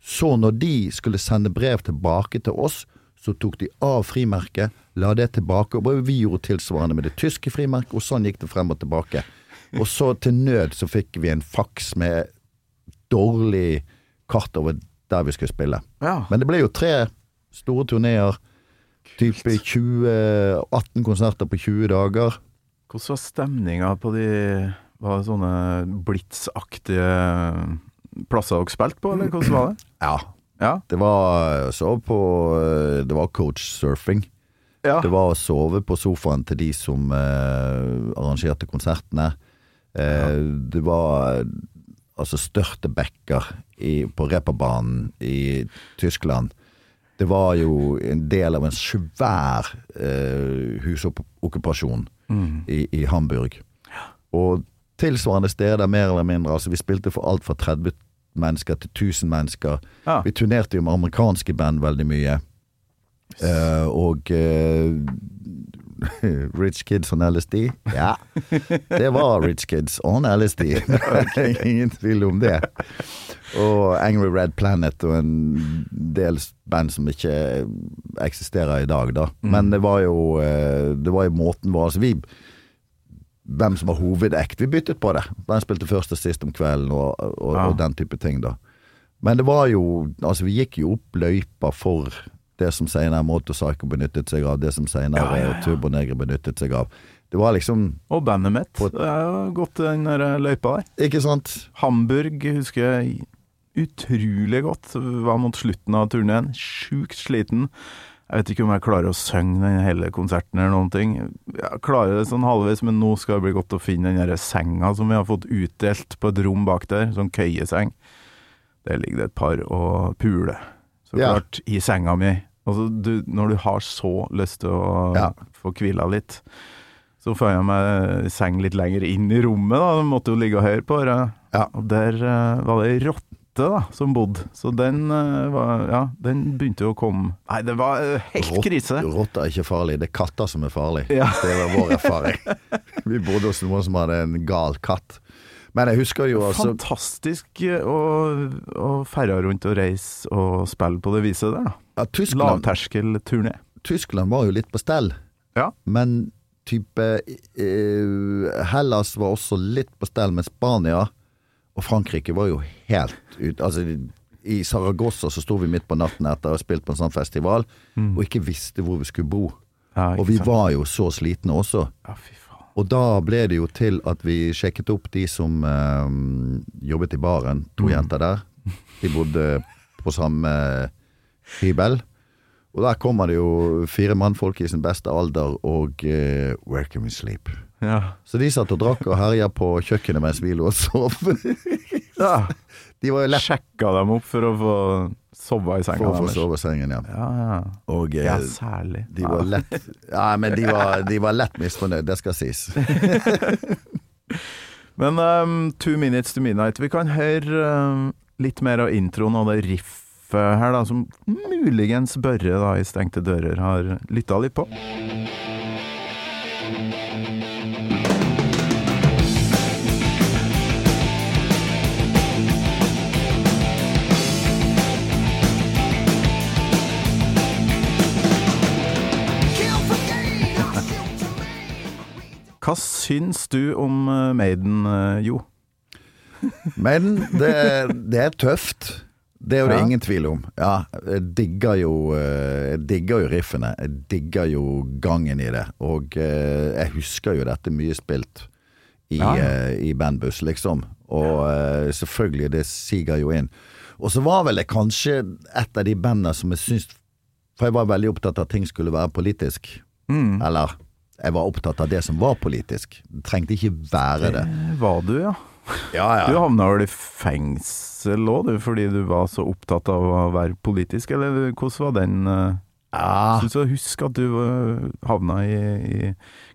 Så når de skulle sende brev tilbake til oss, så tok de av frimerket, la det tilbake. Og vi gjorde tilsvarende med det tyske frimerket, og sånn gikk det frem og tilbake. Og så til nød så fikk vi en faks med dårlig kart over der vi skulle spille. Ja. Men det ble jo tre store turneer. Type 20 18 konserter på 20 dager. Hvordan var stemninga på de Var det sånne blitsaktige plasser dere spilte på, eller hvordan var det? Ja. Ja. Det var så på Det var coachsurfing. ja. Det var å sove på sofaen til de som eh, arrangerte konsertene. Eh, Det var altså størtebekker i, på reperbanen i Tyskland. Det var jo en del av en svær eh, husokkupasjon i, i Hamburg. Og tilsvarende steder, mer eller mindre. Altså, vi spilte for alt fra 30 mennesker til 1000 mennesker. Ja. Vi turnerte jo med amerikanske band veldig mye. Uh, og uh, Rich Kids on LSD? Ja, det var Rich Kids on LSD. Ingen tvil om det. Og Angry Red Planet og en del band som ikke eksisterer i dag, da. Men det var jo, eh, det var jo måten vår altså vi hvem som var hovedekt. Vi byttet på det. Hvem spilte først og sist om kvelden, og, og, Ja. og den type ting, da. Men det var jo Altså, vi gikk jo opp løypa for det som senere Motorpsycho benyttet seg av, det som senere Ja, ja, ja. Turbonegre benyttet seg av. Det var liksom Og bandet mitt. På- Det er jo gått den der løypa der. Ikke sant? Hamburg husker jeg utrolig godt. Var mot slutten av turneen. Sjukt sliten. Jeg vet ikke om jeg klarer å synge den hele konserten eller noen ting. Jeg klarer det sånn halvveis, men nå skal det bli godt å finne den der senga som vi har fått utdelt på et rom bak der. Sånn køyeseng. Der ligger det et par og puler. Så Ja. klart, i senga mi. Altså, du, når du har så lyst til å Ja. få hvila litt, så føyer jeg meg seng litt lenger inn i rommet, da. Jeg måtte jo ligge og høre på det. Ja. Og der uh, var det ei rotte da, som bodde, så den eh, var Ja, den begynte jo å komme Nei, det var eh, helt Rott- krise. Rotter er ikke farlig, det er katter som er farlig. Ja. Det var vår erfaring. Vi bodde hos noen som hadde en gal katt. Men jeg husker jo altså Fantastisk eh, å, å ferde rundt og reise og spille på det viset der, da. ja, Tyskland, Lavterskelturné. Tyskland var jo litt på stell. Ja. Men type eh, Hellas var også litt på stell, med Spania og Frankrike var jo helt ute Altså, i Saragossa så sto vi midt på natten etter å ha spilt på en sånn festival, og ikke visste hvor vi skulle bo. Ja, Og vi sant? var jo så slitne også. Ja, fy faen. Og da ble det jo til at vi sjekket opp de som eh, jobbet i baren. To jenter der. De bodde på samme hybel. Og der kommer det jo fire mannfolk i sin beste alder og eh, Where can we sleep? Ja. Så de satt og drakk og herja på kjøkkenet mens vi lå og sov. ja. De var lett Sjekka dem opp for å få sove i senga for å få sove i sengen, ja. Ja, ja. Og eh, ja, særlig. de var lett Ja, men de var, de var lett misfornøyd, det skal sies. Men um, Two Minutes to Midnight Vi kan høre um, litt mer av introen og det riffet her, da, som muligens Børre da, i Stengte dører har lytta litt på. Hva syns du om uh, Maiden, uh, Jo? Maiden, det, det er tøft. Det er jo det Ja. ingen tvil om. Ja, jeg digger jo, eh, jeg digger jo riffene. Jeg digger jo gangen i det. Og eh, jeg husker jo dette mye spilt i, Ja, eh, i bandbuss, liksom. Og eh, selvfølgelig, det siger jo inn. Og så var vel det kanskje et av de bandene som jeg syns For jeg var veldig opptatt av at ting skulle være politisk. Mm. Eller jeg var opptatt av det som var politisk. Det trengte ikke være det. Det Var du, ja? Ja, Du havna vel i fengsel òg, du, fordi du var så opptatt av å være politisk, eller hvordan var den uh, Ja. Syns jeg å huske at du uh, havna i, i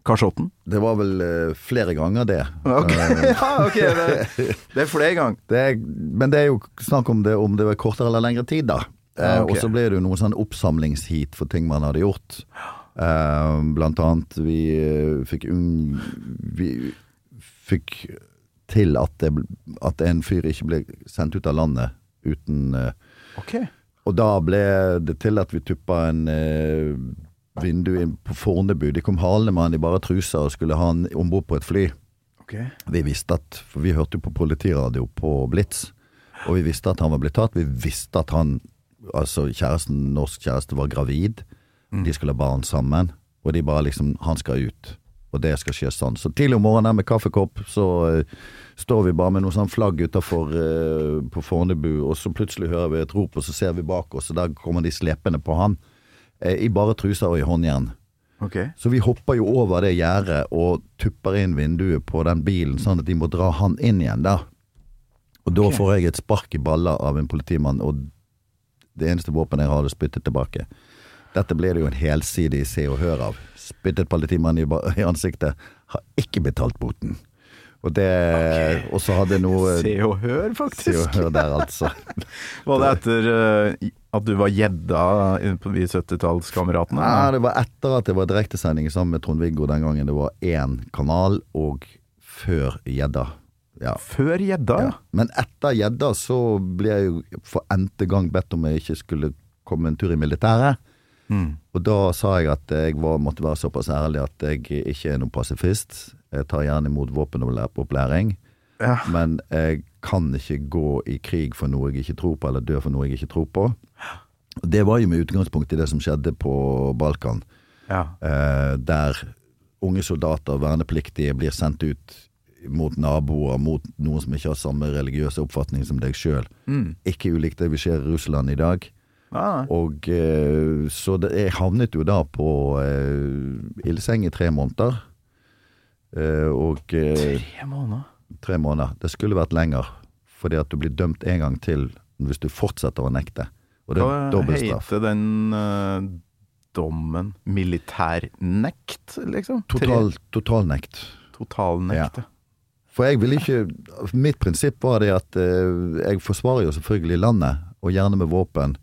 kasjotten? Det var vel eh, flere ganger det. Ok, Eh, ja, ok, det, det er flere ganger. det er, men det er jo snakk om det om det var kortere eller lengre tid, da. Eh, Ja, ok. Og så ble det jo noen sånn oppsamlingsheat for ting man hadde gjort. Eh, blant annet vi eh, fikk un... Vi fikk til at, det, at en fyr ikke ble sendt ut av landet uten okay. Og da ble det til at vi tuppa en eh, vindu inn på Fornebu. De kom halende med han i bare truser og skulle ha han om bord på et fly. Okay. Vi visste at, for vi hørte jo på politiradio på Blitz, og vi visste at han var blitt tatt. Vi visste at han, altså kjæresten, norsk kjæreste, var gravid. De skulle ha barn sammen, og de bare liksom Han skal ut, og det skal skje sånn. Så tidlig om morgenen med kaffekopp, så uh, står vi bare med noe sånn flagg utafor uh, på Fornebu, og så plutselig hører vi et rop, og så ser vi bak oss, og der kommer de slepende på han. Uh, I bare truser og i håndjern. Okay. Så vi hopper jo over det gjerdet og tupper inn vinduet på den bilen, sånn at de må dra han inn igjen der. Og da Ok. får jeg et spark i balla av en politimann, og det eneste våpenet jeg hadde spyttet tilbake. Dette ble det jo en helsidig se og hør av. Spyttet politimannen i, i ansiktet, har ikke betalt boten. Og det Og så hadde noe Se og hør, faktisk. Se og hør der, altså. Var det etter uh, at du var gjedda i- på vi 70-tallskameratene? Nei, det var etter at det var direktesending sammen med Trond-Viggo den gangen det var én kanal, og før gjedda. Ja. Før gjedda, ja. Men etter gjedda så ble jeg jo for n-te gang bedt om jeg ikke skulle komme en tur i militæret. Mm. Og da sa jeg at jeg var, måtte være såpass ærlig at jeg ikke er noen pasifist. Jeg tar gjerne imot våpenopplæring, Ja. men jeg kan ikke gå i krig for noe jeg ikke tror på, eller dø for noe jeg ikke tror på. Og Det var jo med utgangspunkt i det som skjedde på Balkan, ja. eh, der unge soldater, vernepliktige, blir sendt ut mot naboer, mot noen som ikke har samme religiøse oppfatning som deg sjøl. Mm. Ikke ulikt det vi ser i Russland i dag. Ah, Og eh, Så det, jeg havnet jo da på eh, ildseng i tre måneder. Eh, og eh, tre måneder. tre måneder. Det skulle vært lenger, fordi at du blir dømt en gang til hvis du fortsetter å nekte. Og det er Hva heter den uh, dommen? Militærnekt, liksom? Total, totalnekt. Totalnekt, ja. For jeg vil ikke Mitt prinsipp var det at uh, jeg forsvarer jo selvfølgelig landet, og gjerne med våpen,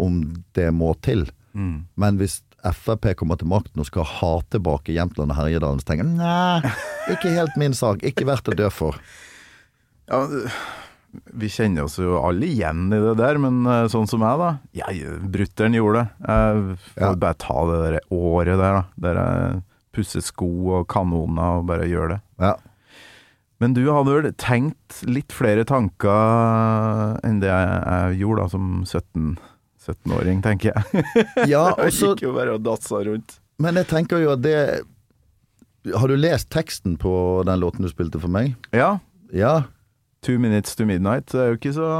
om det må til. Mm. Men hvis Frp kommer til makten og skal ha tilbake Jämtland og Herjedalen, så tenker jeg nei, ikke helt min sak. Ikke verdt å dø for. Ja, vi kjenner oss jo alle igjen i det der, men eh, sånn som jeg, da. Jeg, Brutter'n gjorde det. Jeg får Ja. bare ta det der året der, da. Der jeg pusser sko og kanoner og bare gjør det. Ja. Men du hadde vel tenkt litt flere tanker enn det jeg, jeg gjorde da som 17 17-åring, tenker jeg. Ja, Jeg og så gikk jo bare og dassa rundt. Men jeg tenker jo at det Har du lest teksten på den låten du spilte for meg? Ja, Ja. Two Minutes to Midnight det er jo ikke så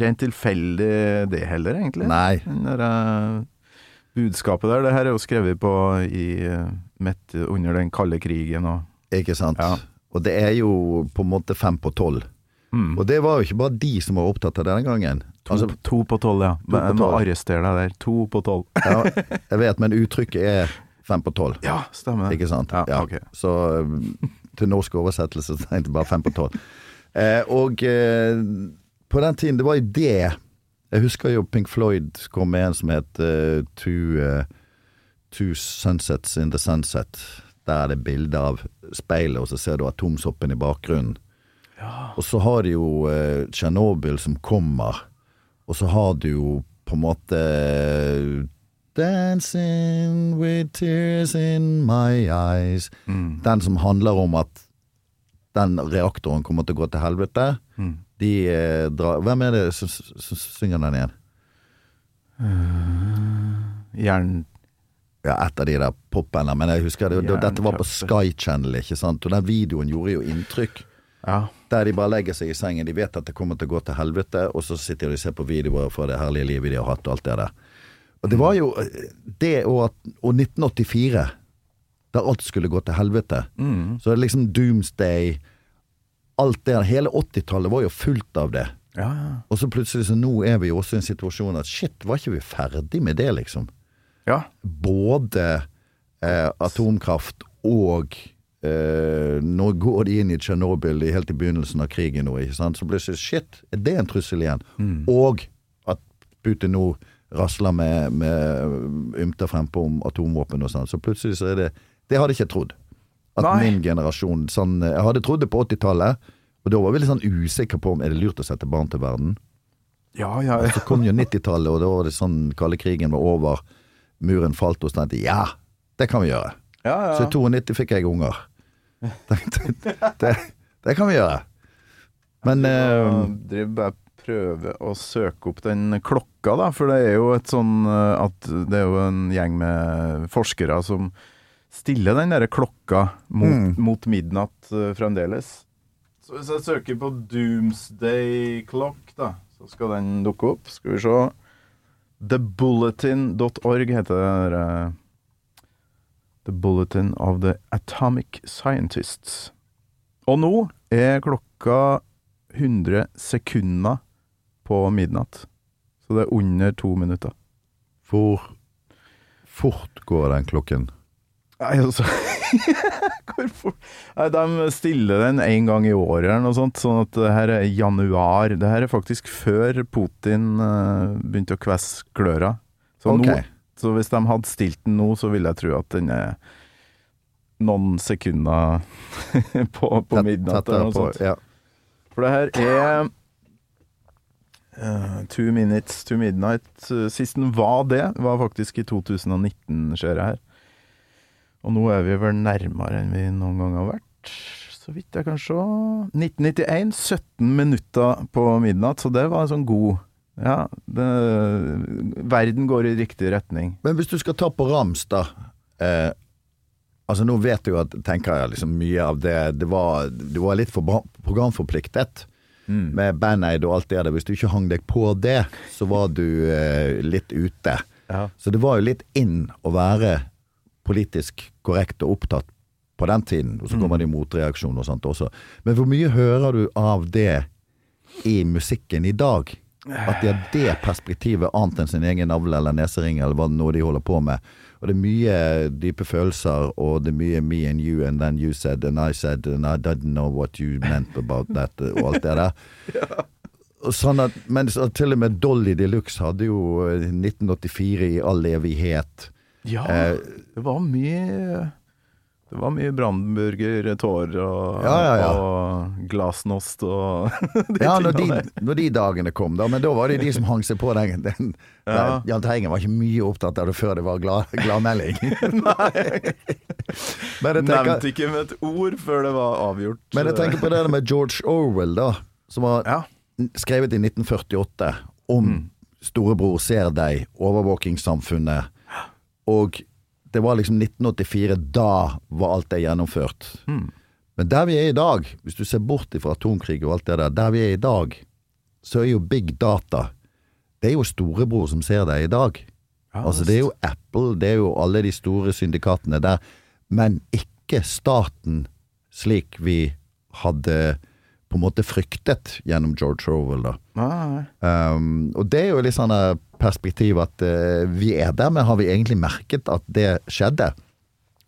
rent tilfeldig det heller, egentlig. Nei. Når der, eh, budskapet der, det her er jo skrevet på i eh, midt under den kalde krigen og Ikke sant? Ja. Og det er jo på en måte fem på tolv. mm. Og det var jo ikke bare de som var opptatt av det denne gangen. To, Altså, to på tolv, ja. på Jeg må arrestere deg der. To på tolv. ja, jeg vet, men uttrykket er fem på tolv. Ja, stemmer. Ikke sant? Ja, ok. Så um, til norsk oversettelse så tenkte jeg bare fem på tolv. Eh, og eh, på den tiden, det var jo det Jeg husker jo Pink Floyd kom med en som het uh, two, uh, two Sunsets in the Sunset. Der er det bilde av speilet, og så ser du atomsoppen i bakgrunnen. Og så har du jo eh, Tsjernobyl som kommer, og så har du jo på en måte Dancing with tears in my eyes. Mm. Den som handler om at den reaktoren kommer til å gå til helvete. Mm. De eh, drar Hvem er det som synger den igjen? Jern... Ja, et av de der popene, men jeg husker det, det, dette var på Sky Channel, ikke sant? Og den videoen gjorde jo inntrykk. Ja. Der de bare legger seg i sengen, de vet at det kommer til å gå til helvete, og så sitter de og ser på videoer fra det herlige livet de har hatt, og alt det der. Og det var jo eh, det og, og 1984, der alt skulle gå til helvete. Mm. Så det er liksom Doomsday Alt det Hele 80-tallet var jo fullt av det. Ja, ja. Og så plutselig så nå er vi jo også i en situasjon at shit, var ikke vi ferdig med det, liksom? ja. Både eh, atomkraft og eh, Nå går de inn i Tsjernobyl i- helt i begynnelsen av krigen nå, ikke sant? Så plutselig shit, er det en trussel igjen? Og at Putin nå rasler med, med ymter frempå om atomvåpen og sånn. Så plutselig så er det Det hadde jeg ikke trodd. At Nei. min generasjon sånn Jeg hadde trodd det på 80-tallet, og da var vi litt sånn usikre på om er det lurt å sette barn til verden. Ja, ja. Så kom jo 90-tallet, og da var det sånn kalde krigen var over, muren falt, og så tenkte ja, det kan vi gjøre. ja, ja. Så i 92 fikk jeg unger. Tenkte, det, det kan vi gjøre. Men eh, driver bare prøve å søke opp den klokka, da. For det er jo et sånn eh, at det er jo en gjeng med forskere som stiller den derre klokka mot, Mm. mot midnatt eh, fremdeles. Så hvis jeg søker på Doomsday Clock, da, så skal den dukke opp. Skal vi se. TheBulletin.org heter det The Bulletin of the Atomic Scientists. Og nå er klokka 100 sekunder på midnatt. Så det er under to minutter. hvor fort går den klokken? Nei, altså Hvorfor Nei, De stiller den én gang i året eller noe sånt, sånn at det her er januar. Det her er faktisk før Putin eh, begynte å kvesse kløra. Så, okay. nå, så hvis de hadde stilt den nå, så ville jeg tro at den er noen sekunder på, på midnatt eller noe sånt. Ja. For det her er uh, Two Minutes to Midnight. Sisten Sist den var det, var faktisk i 2019, ser jeg her. Og nå er vi vel nærmere enn vi noen gang har vært, så vidt jeg kan se. 1991, 17 minutter på midnatt, så det var en sånn god Ja, det, verden går i riktig retning. Men hvis du skal ta på rams, da. Eh, altså Nå vet du jo at tenker jeg liksom mye av det Det var, det var litt for programforpliktet med Band-Aid og alt det der. Hvis du ikke hang deg på det, så var du eh, litt ute. Ja. Så det var jo litt inn å være politisk korrekt og opptatt på den tiden. Og så kommer det motreaksjoner og sånt også. Men hvor mye hører du av det i musikken i dag? At de har det perspektivet annet enn sin egen navle eller nesering eller hva nå de holder på med. Og det er mye dype følelser, og det er mye me and you and then you said and I said and I didn't know what you meant about that og alt det der. Sånn at, men så til og med Dolly de Luxe hadde jo eh, 1984 i all evighet. Ja, Eh, det var mye Det var mye Brandenburger, tår og, Ja, ja, ja. og glasnost og de Ja, når de, når de dagene kom, da. Men da var det de som hang seg på den. den Ja. Jahn Teigen var ikke mye opptatt av det før det var glad, gladmelding. Glad Nevnte ikke med et ord før det var avgjort. men jeg tenker på det med George Orwell, da. Som var Ja. skrevet i 1948 om storebror ser deg, overvåkingssamfunnet. Og det var liksom 1984. Da var alt det gjennomført. Men der vi er i dag, hvis du ser bort fra atomkrig og alt det der, der vi er i dag, så er jo big data Det er jo storebror som ser deg i dag. Ja, altså Det er jo Apple, det er jo alle de store syndikatene der, men ikke staten slik vi hadde på en måte fryktet gjennom George Orwell. da. Nei, Um, og det er jo litt sånn eh, perspektiv at uh, vi er der, men har vi egentlig merket at det skjedde?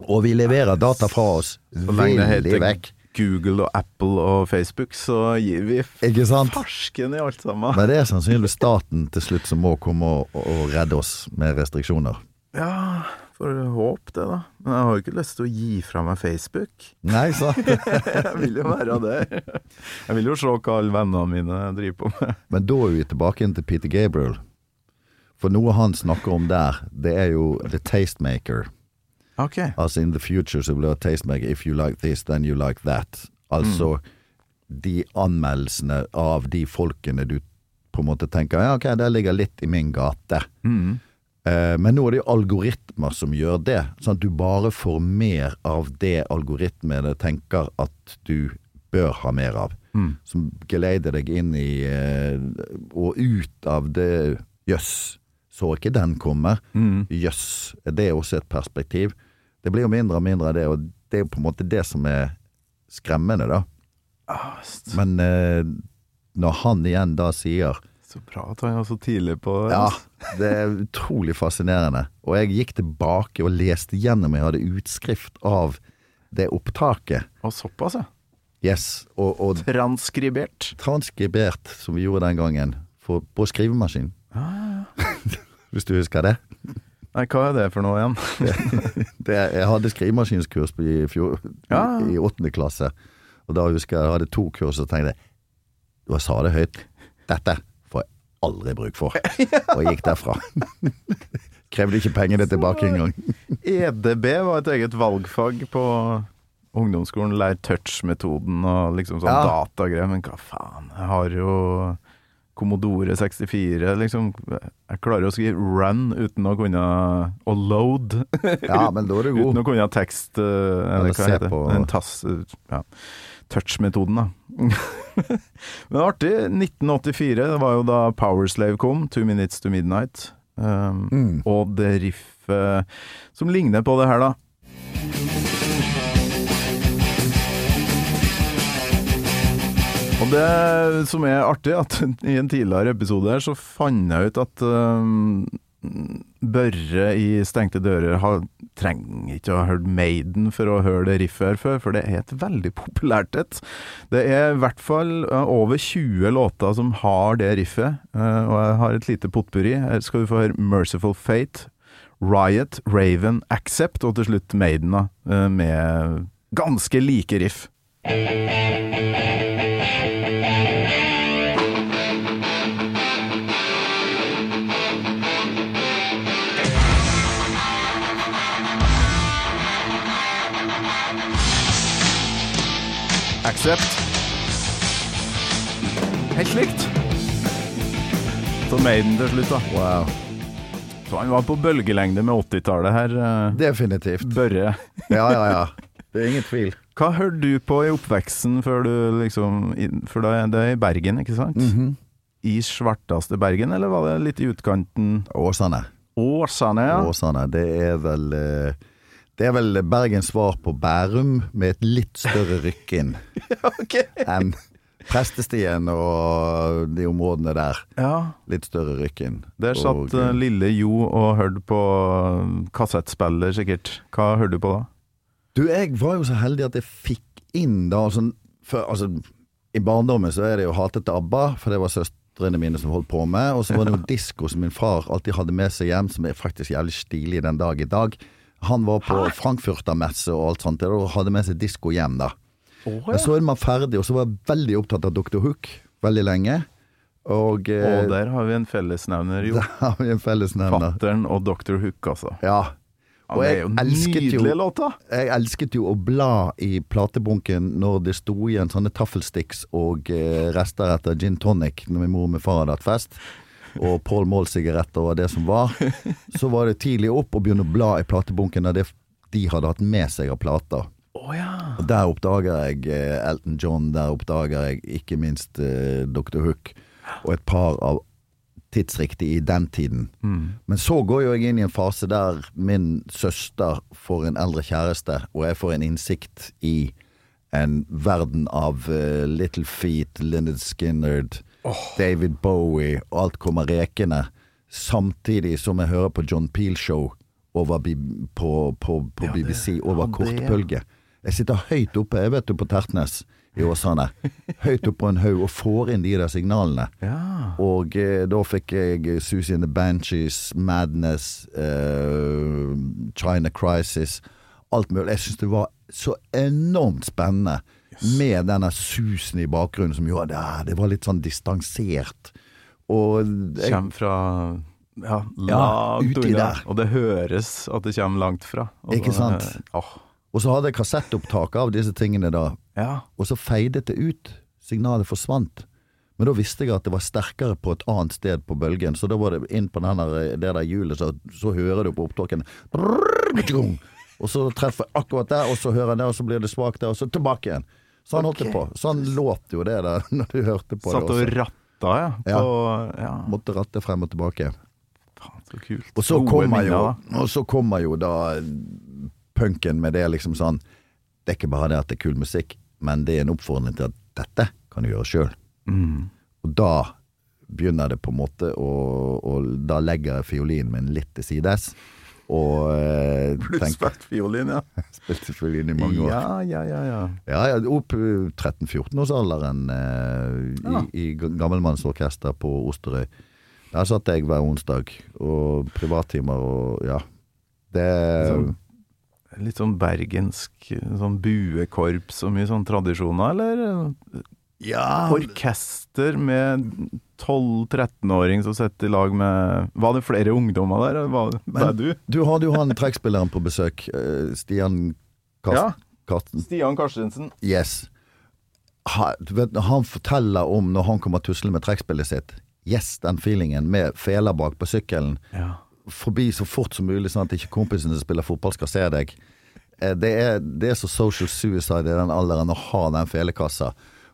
Og vi leverer data fra oss villig vekk. Google og Apple og Facebook, så gir vi farsken i alt sammen. Men det er sannsynligvis staten til slutt som må komme og, og redde oss med restriksjoner. Ja, får håpe det, da. Men jeg har jo ikke lyst til å gi fra meg Facebook. Nei, sant? Jeg vil jo være der. Jeg vil jo se hva alle vennene mine driver på med. Men da er vi tilbake inn til Peter Gabriel. For noe han snakker om der, det er jo the tastemaker. Ok. Altså in the future så blir det tastemaker. If you like this, then you like that. Altså de anmeldelsene av de folkene du på en måte tenker ja, ok, det ligger litt i min gate. Mm. Eh, men nå er det jo algoritmer som gjør det, sånn at du bare får mer av det algoritmene tenker at du bør ha mer av. Mm. Som geleider deg inn i eh, og ut av det Jøss, så ikke den komme. Mm. Jøss, er også et perspektiv? Det blir jo mindre og mindre av det, og det er jo på en måte det som er skremmende, da. Men eh, når han igjen da sier så bra at han var så tidlig på Ja, det er utrolig fascinerende. Og jeg gikk tilbake og leste gjennom, jeg hadde utskrift av det opptaket. Og såpass, ja. Yes, og, og Transkribert. transkribert, som vi gjorde den gangen, for, på skrivemaskin. Hvis du husker det? Nei, hva er det for noe igjen? det jeg hadde skrivemaskinskurs i, fjor, Ja. i åttende klasse. Og da husker jeg jeg hadde to kurs og tenkte Og jeg sa det høyt. Dette aldri bruk for. Og gikk derfra. Krevde ikke pengene tilbake engang. EDB var et eget valgfag på ungdomsskolen. Lær touch-metoden og liksom sånn Ja. datagreier. Men hva faen, jeg har jo Commodore 64, liksom. Jeg klarer å skrive run uten å kunne Og load. Ja, men da er du god. Uten å kunne tekst eh, Eller hva heter det? En tass... Ja. Touch-metoden, da. Men artig. 1984, det var jo da Powerslave kom. Two Minutes to Midnight. Um, Mm. Og det riffet som ligner på det her, da. Og det som er artig, at i en tidligere episode her så fant jeg ut at um, Børre i Stengte dører har, trenger ikke å ha hørt Maiden for å høre det riffet her før, for det er et veldig populært et. Det er i hvert fall eh, over 20 låter som har det riffet, eh, og jeg har et lite potpurri. Her skal du få høre Merciful Fate, Riot, Raven, Accept, og til slutt Maiden, da, eh, med ganske like riff. Accept. Helt likt. Så Maiden til slutt, da. Wow. Så han var på bølgelengde med 80-tallet her, eh, Definitivt. Børre. Ja, ja, ja. Det er ingen tvil. Hva hørte du på i oppveksten før du liksom i- For da er det i Bergen, ikke sant? Mhm. I svarteste Bergen, eller var det litt i utkanten? Åsane. Åsane, ja. Åsane. Det er vel eh, Det er vel Bergens svar på Bærum, med et litt større rykk inn Ok. enn Prestestien og de områdene der. Ja, Litt større rykk inn. Der satt Og, eh, lille Jo og hørte på kassettspiller, sikkert. Hva hørte du på da? Du, jeg var jo så heldig at jeg fikk inn da altså, for, Altså, i barndommen så er det jo hatet ABBA, for det var søstrene mine som holdt på med. Og så var det jo disko som min far alltid hadde med seg hjem, som er faktisk jævlig stilig den dag i dag. Han var på Frankfurter-messe og alt sånt, og hadde med seg disko hjem, da. Men så er man ferdig, og så var jeg veldig opptatt av Dr. Hook veldig lenge. Og eh, Og der har vi en fellesnevner, jo. der har vi en fellesnevner. Fattern og Dr. Hook, altså. Ja. Ja, Og jeg elsket jo. Jeg elsket jo å bla i platebunken når det sto igjen sånne taffelsticks og eh, rester etter gin tonic når min mor og min far hadde hatt fest, og Paul Moll-sigaretter og det som var. Så var det tidlig opp og begynne å bla i platebunken av det de hadde hatt med seg av plater. Oh, ja. Og Der oppdager jeg eh, Elton John, der oppdager jeg ikke minst eh, Dr. Hook, og et par av tidsriktig i den tiden. Men så går jo jeg inn i en fase der min søster får en eldre kjæreste, og jeg får en innsikt i en verden av uh, Little Feet, Lynyrd Skynnerd, David Bowie, og alt kommer rekende. Samtidig som jeg hører på John Peel Show på, på, på Ja, BBC det, over ja. kortbølge. Jeg sitter høyt oppe, jeg vet du, på Tertnes i Åsane. Høyt oppe på en haug og får inn de der signalene. Ja. Og eh, da fikk jeg Susie and the Banshees, Madness, eh, China Crisis, alt mulig. Jeg syns det var så enormt spennende med denne susen i bakgrunnen som gjorde det. Det var litt sånn distansert. Og jeg, Kjem fra ja, Ja, langt uti unna. der. Og det høres at det kommer langt fra. Og Ikke så- sant? Åh, og så hadde jeg kassettopptak av disse tingene da, ja. og så feidet det ut. Signalet forsvant. Men da visste jeg at det var sterkere på et annet sted på bølgen, så da var det inn på denne, det der hjulet, så, så hører du på opptakene Og så treffer jeg akkurat der, og så hører jeg det, og så blir det svakt der, og så tilbake igjen. Sånn holdt det på. han låt jo det der når du hørte på Satt det og også. ratta, ja. Ja. På, ja. Måtte ratte frem og tilbake. Faen, så kult. Og så, kommer jo, og så kommer jo da punken med det liksom sånn Det er ikke bare det at det er kul musikk, men det er en oppfordring til at dette kan du gjøre sjøl. Mm. Og da begynner det på en måte å Og da legger jeg fiolinen min litt til sides. Og Pluss tenker Plussfett fiolin, ja. Spilte fiolin i mange år. Ja, ja, ja. ja. Ja, ja, opp 13-14-årsalderen eh, Ja. i, i gammelmannsorkester på Osterøy. Der satt jeg hver onsdag, og privattimer og ja. Det Sånn- Litt sånn bergensk sånn buekorps og mye sånn tradisjoner, eller? Ja, Orkester med 12-13-åring som sitter i lag med Var det flere ungdommer der, var det var du? du hadde jo han trekkspilleren på besøk, eh, Stian Karsten. Ja. Karsten. Stian Karstensen. Yes. Ha, du vet, når han forteller om når han kommer tuslende med trekkspillet sitt. Yes, den feelingen med feler bak på sykkelen. Ja. Forbi så fort som mulig, sånn at ikke kompisene som spiller fotball skal se deg. Eh, Det er, det er så social suicide i den alderen å ha den felekassa.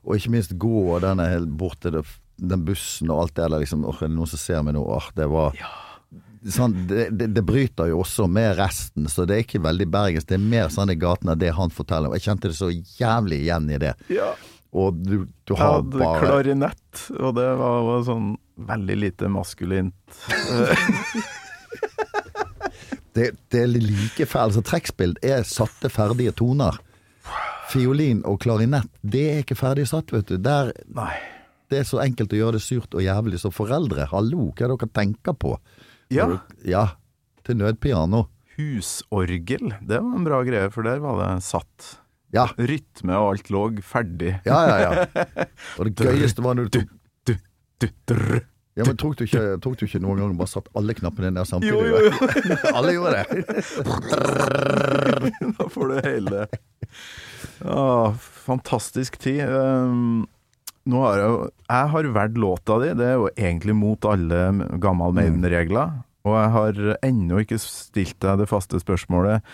Og ikke minst gå denne helt bort til det, den bussen og alt det der. Liksom, åh, er det noen som ser meg nå? Åh, det var sånn, det, det, det bryter jo også med resten, så det er ikke veldig bergensk. Det er mer sånn i gatene det han forteller. Og jeg kjente det så jævlig igjen i det. ja. Og du, du Jeg hadde bare klarinett, og det var, var sånn veldig lite maskulint. Det, det er like fælt. Altså, trekkspill er satte, ferdige toner. Fiolin og klarinett, det er ikke ferdig satt, vet du. Der, det er så enkelt å gjøre det surt og jævlig. Så foreldre, hallo, hva er det dere tenker på? Ja. Ja, til nødpiano. Husorgel, det var en bra greie, for der var det satt. Ja, Rytme og alt lå ferdig. ja, ja. ja. Og det gøyeste var når du tok Du, du, drr. Ja, men tok du ikke, tok du ikke noen gang bare satt alle knappene ned samtidig? Jo, jo, jo. alle gjorde det. da får du hele ja, Fantastisk tid. Um, nå har jeg, jeg har valgt låta di. Det er jo egentlig mot alle gammel Maiden-regler. Og jeg har ennå ikke stilt deg det faste spørsmålet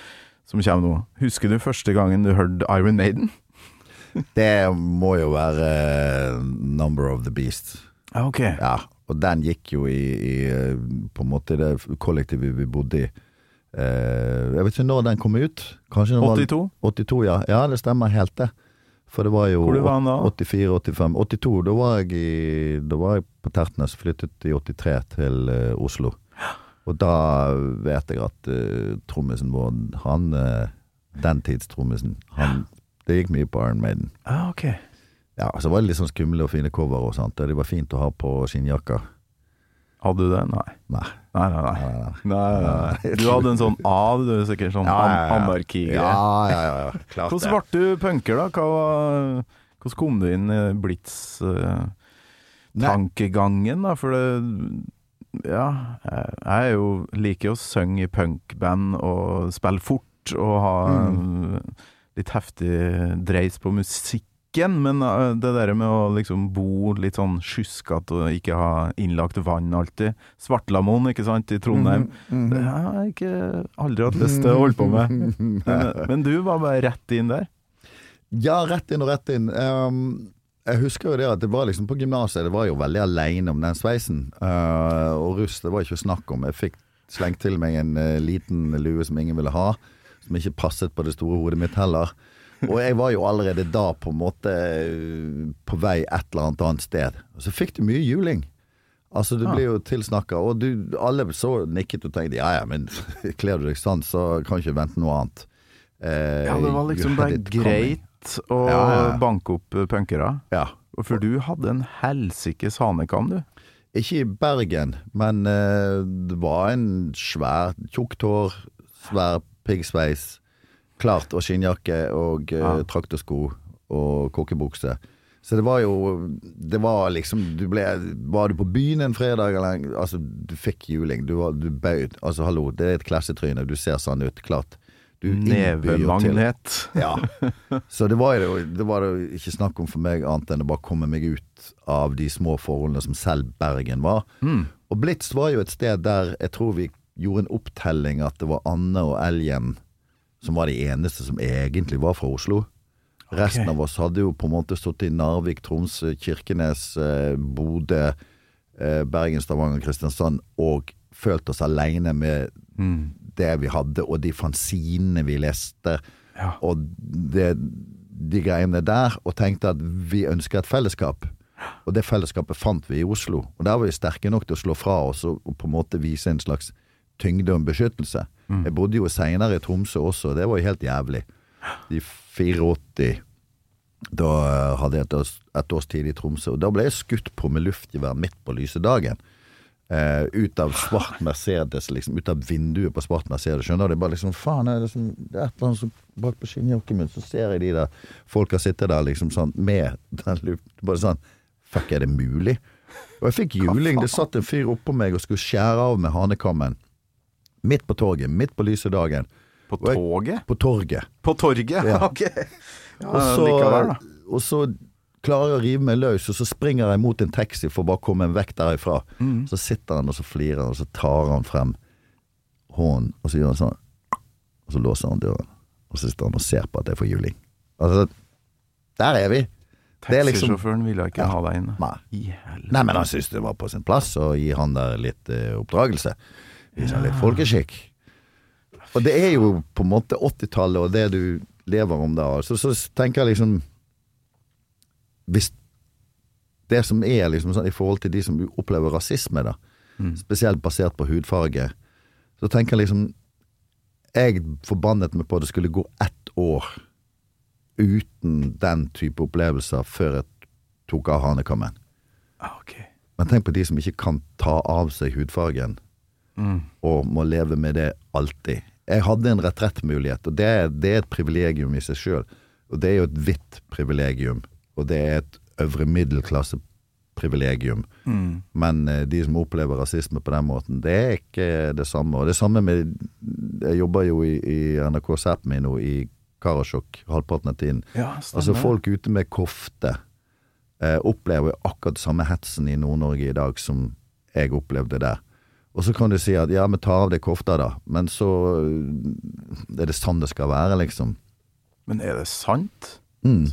som kommer nå. Husker du første gangen du hørte Iron Maiden? Det må jo være uh, Number of the Beast. Ja, ok. Ja, og den gikk jo i, i eh, på en måte det kollektivet vi bodde i. Eh, jeg vet ikke når den kom ut. Kanskje 82? var 82? 82, ja. Ja, det stemmer helt det. For det var jo Hvor var da? 84-85. 82, da var jeg i Da var jeg på Tertnes, flyttet i 83 til eh, Oslo. Og da vet jeg at uh, trommisen vår, han uh, Den tids trommisen, han Det gikk mye på Iron Maiden. Ah, okay. Ja, så var det litt sånn skumle og fine cover og sånt. og Det var fint å ha på skinnjakker. Hadde du det? Nei. Nei. Nei, nei, nei. Nei, nei. Du hadde en sånn A, du er sikkert sånn ja, anarkigreie. Ja, ja, ja. ja. Klart Hvordan ble du punker, da? Hva hvordan kom du inn i Blitz-tankegangen, da? For det Ja, jeg er jo liker å synge i punkband og spille fort og ha Mm. litt heftig dreis på musikken, men eh, det der med å liksom bo litt sånn sjuskete og ikke ha innlagt vann alltid Svartlamoen, ikke sant, i Trondheim. Mhm, Det har jeg ikke aldri hatt lyst til å holde på med. Men, men du var bare rett inn der. Ja, rett inn og rett inn. Um, jeg husker jo det at det var liksom på gymnaset, det var jo veldig aleine om den sveisen. Uh, og russ, det var ikke snakk om. Jeg fikk slengt til meg en uh, liten lue som ingen ville ha. Som ikke passet på det store hodet mitt heller. Og jeg var jo allerede da på en måte eh, på vei et eller annet annet sted. Og så fikk du mye juling. Altså, du Ja. blir jo tilsnakka, og du, alle så nikket og tenkte ja ja, men kler du deg sånn, så kan du ikke vente noe annet. Eh, Ja, det var liksom bare greit å Ja, ja, ja. banke opp eh, punkere. Ja. For du hadde en helsikes hanekam, du. Ikke i Bergen, men eh, det var en svær, tjukt hår, svær piggsveis, klart og skinnjakke og uh, Ja. traktorsko og kokkebukse. Så det var jo Det var liksom du ble, Var du på byen en fredag eller Altså, du fikk juling. Du, var, du bøyd. Altså, hallo, det er et klassetryne. Du ser sånn ut. Klart. Nevemagnet. ja. Så det var jo det var jo ikke snakk om for meg annet enn å bare komme meg ut av de små forholdene som selv Bergen var. Og Blitz var jo et sted der jeg tror vi gjorde en opptelling at det var Anne og Elgen som var de eneste som egentlig var fra Oslo. Resten av oss hadde jo på en måte stått i Narvik, Tromsø, Kirkenes, eh, Bodø, eh, Bergen, Stavanger, Kristiansand og følt oss aleine med det vi hadde, og de fanzinene vi leste, Ja. og det, de greiene der, og tenkte at vi ønsker et fellesskap. Og det fellesskapet fant vi i Oslo. Og der var vi sterke nok til å slå fra oss og, og på en måte vise en slags tyngde og beskyttelse. Jeg bodde jo seinere i Tromsø også, og det var jo helt jævlig. I 84 da eh, hadde jeg et års, et års tid i Tromsø, og da ble jeg skutt på med luftgevær midt på lyse dagen. Eh, ut av svart Mercedes, liksom. Ut av vinduet på svart Mercedes. Skjønner du? Det er bare liksom, faen, det, som, det er et eller annet som bak på skinnjakken min, så ser jeg de der folka sitte der liksom sånn med den luften Bare sånn Fuck, er det mulig? Og jeg fikk juling. Det satt en fyr oppå meg og skulle skjære av med hanekammen. Midt på torget. Midt på lyse dagen. På toget? På torget. På torget? Ja. Ok. Ja, Og så, likevel, og så klarer jeg å rive meg løs, og så springer jeg mot en taxi for å bare komme vekk derifra. Mm. Så sitter han og så flirer han, og så tar han frem hånden, og så gjør han sånn. Og så låser han døren. Og så sitter han og ser på at jeg får juling. Altså, der er vi. Det er liksom ville ikke Ja. ha deg inn. Nei. Nei, men han syntes det var på sin plass å gi han der litt eh, oppdragelse. Sånn litt folkeskikk. Og det er jo på en måte 80-tallet og det du lever om da. Så, så tenker jeg liksom Hvis det som er liksom sånn i forhold til de som opplever rasisme, da, spesielt basert på hudfarge, så tenker jeg liksom jeg forbannet meg på at det skulle gå ett år uten den type opplevelser før jeg tok av hanekammen. Ah, ok. Men tenk på de som ikke kan ta av seg hudfargen, og må leve med det alltid. Jeg hadde en retrettmulighet, og det, er- det er et privilegium i seg sjøl. Og det er jo et hvitt privilegium, og det er et øvre middelklasse-privilegium. Mm. Men eh, de som opplever rasisme på den måten, det er ikke det samme. Og det samme med Jeg jobber jo i, i NRK Sápmi nå, i Karasjok, halvparten av tiden. Ja. Altså folk ute med kofte eh, opplever jo akkurat samme hetsen i Nord-Norge i dag som jeg opplevde der. Og så kan du si at ja, vi tar av deg kofta da, men så eh, er det sånn det skal være, liksom. Men er det sant? Mm.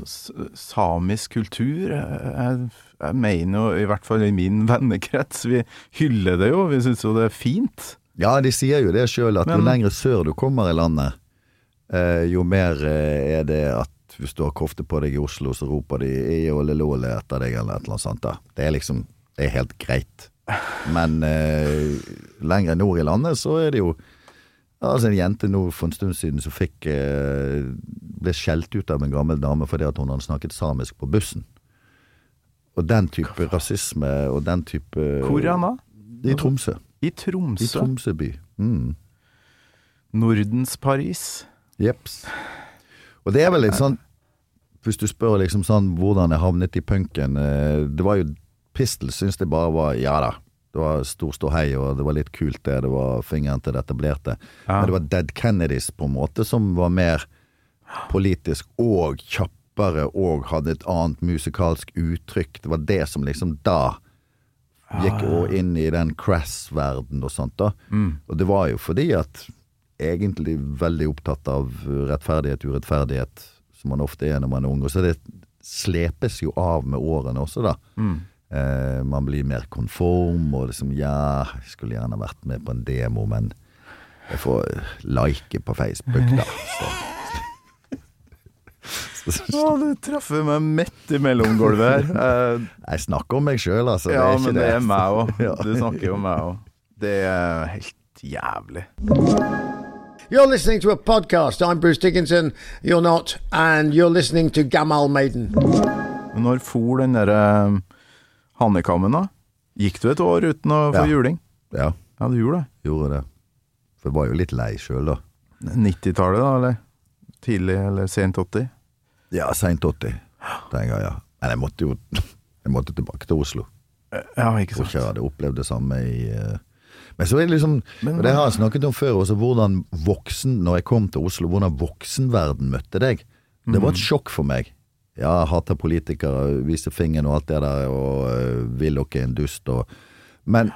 Samisk kultur eh, jeg, jeg mener jo, i hvert fall i min vennekrets, vi hyller det jo. Vi syns jo det er fint. Ja, de sier jo det sjøl, at jo lengre sør du kommer i landet, eh, jo mer eh, er det at hvis du har kofte på deg i Oslo, så roper de «Eolelole» etter deg, eller et eller annet sånt. da. Det er liksom Det er helt greit. Men eh, lenger nord i landet så er det jo Altså En jente nå for en stund siden som fikk eh, ble skjelt ut av en gammel dame fordi at hun hadde snakket samisk på bussen. Og den type rasisme og den type Hvor er han da? I Tromsø. I I Tromsø. Tromsø by. Mm. Nordens Paris. Jeps. Og det er vel litt sånn Hvis du spør liksom sånn hvordan jeg havnet i punken eh, Det var jo Pistol syns det bare var Ja da. Det var stor ståhei, og det var litt kult, det. Det var fingeren til det etablerte. Ja. Men det var Dead Kennedys på en måte som var mer politisk og kjappere og hadde et annet musikalsk uttrykk. Det var det som liksom da gikk og inn i den crass-verden og sånt da. Og det var jo fordi at egentlig veldig opptatt av rettferdighet, urettferdighet, som man ofte er når man er ung. Og så det slepes jo av med årene også, da. Eh, man blir mer konform, og liksom ja, jeg skulle gjerne vært med på en demo, men jeg får like på Facebook, da. Så. Å, du traff meg midt i mellomgulvet her. Eh, Jeg snakker om meg sjøl, altså. ja, det men det er meg òg. Du snakker jo om meg òg. Det er helt jævlig. You're listening to a podcast. I'm Bruce Dickinson. You're not. And you're listening to Gamal Maiden. Når for den derre hannekammen, da? Gikk du et år uten å få Ja. juling? Ja, Ja, du gjorde det. gjorde det. For jeg var jo litt lei sjøl, da. 90-tallet, da, eller? Tidlig eller sent 80? Ja, seint 80, Den jeg. Ja. Men jeg måtte jo jeg måtte tilbake til Oslo. Ja, ikke Tror sant. ikke jeg hadde opplevd det samme i eh, Men så er det liksom Men og Det har jeg snakket om før, også hvordan voksen Når jeg kom til Oslo, hvordan voksenverden møtte deg. Det Mm. var et sjokk for meg. Ja, jeg hater politikere, viser fingeren og alt det der, og øh, vil dere er en dust og Men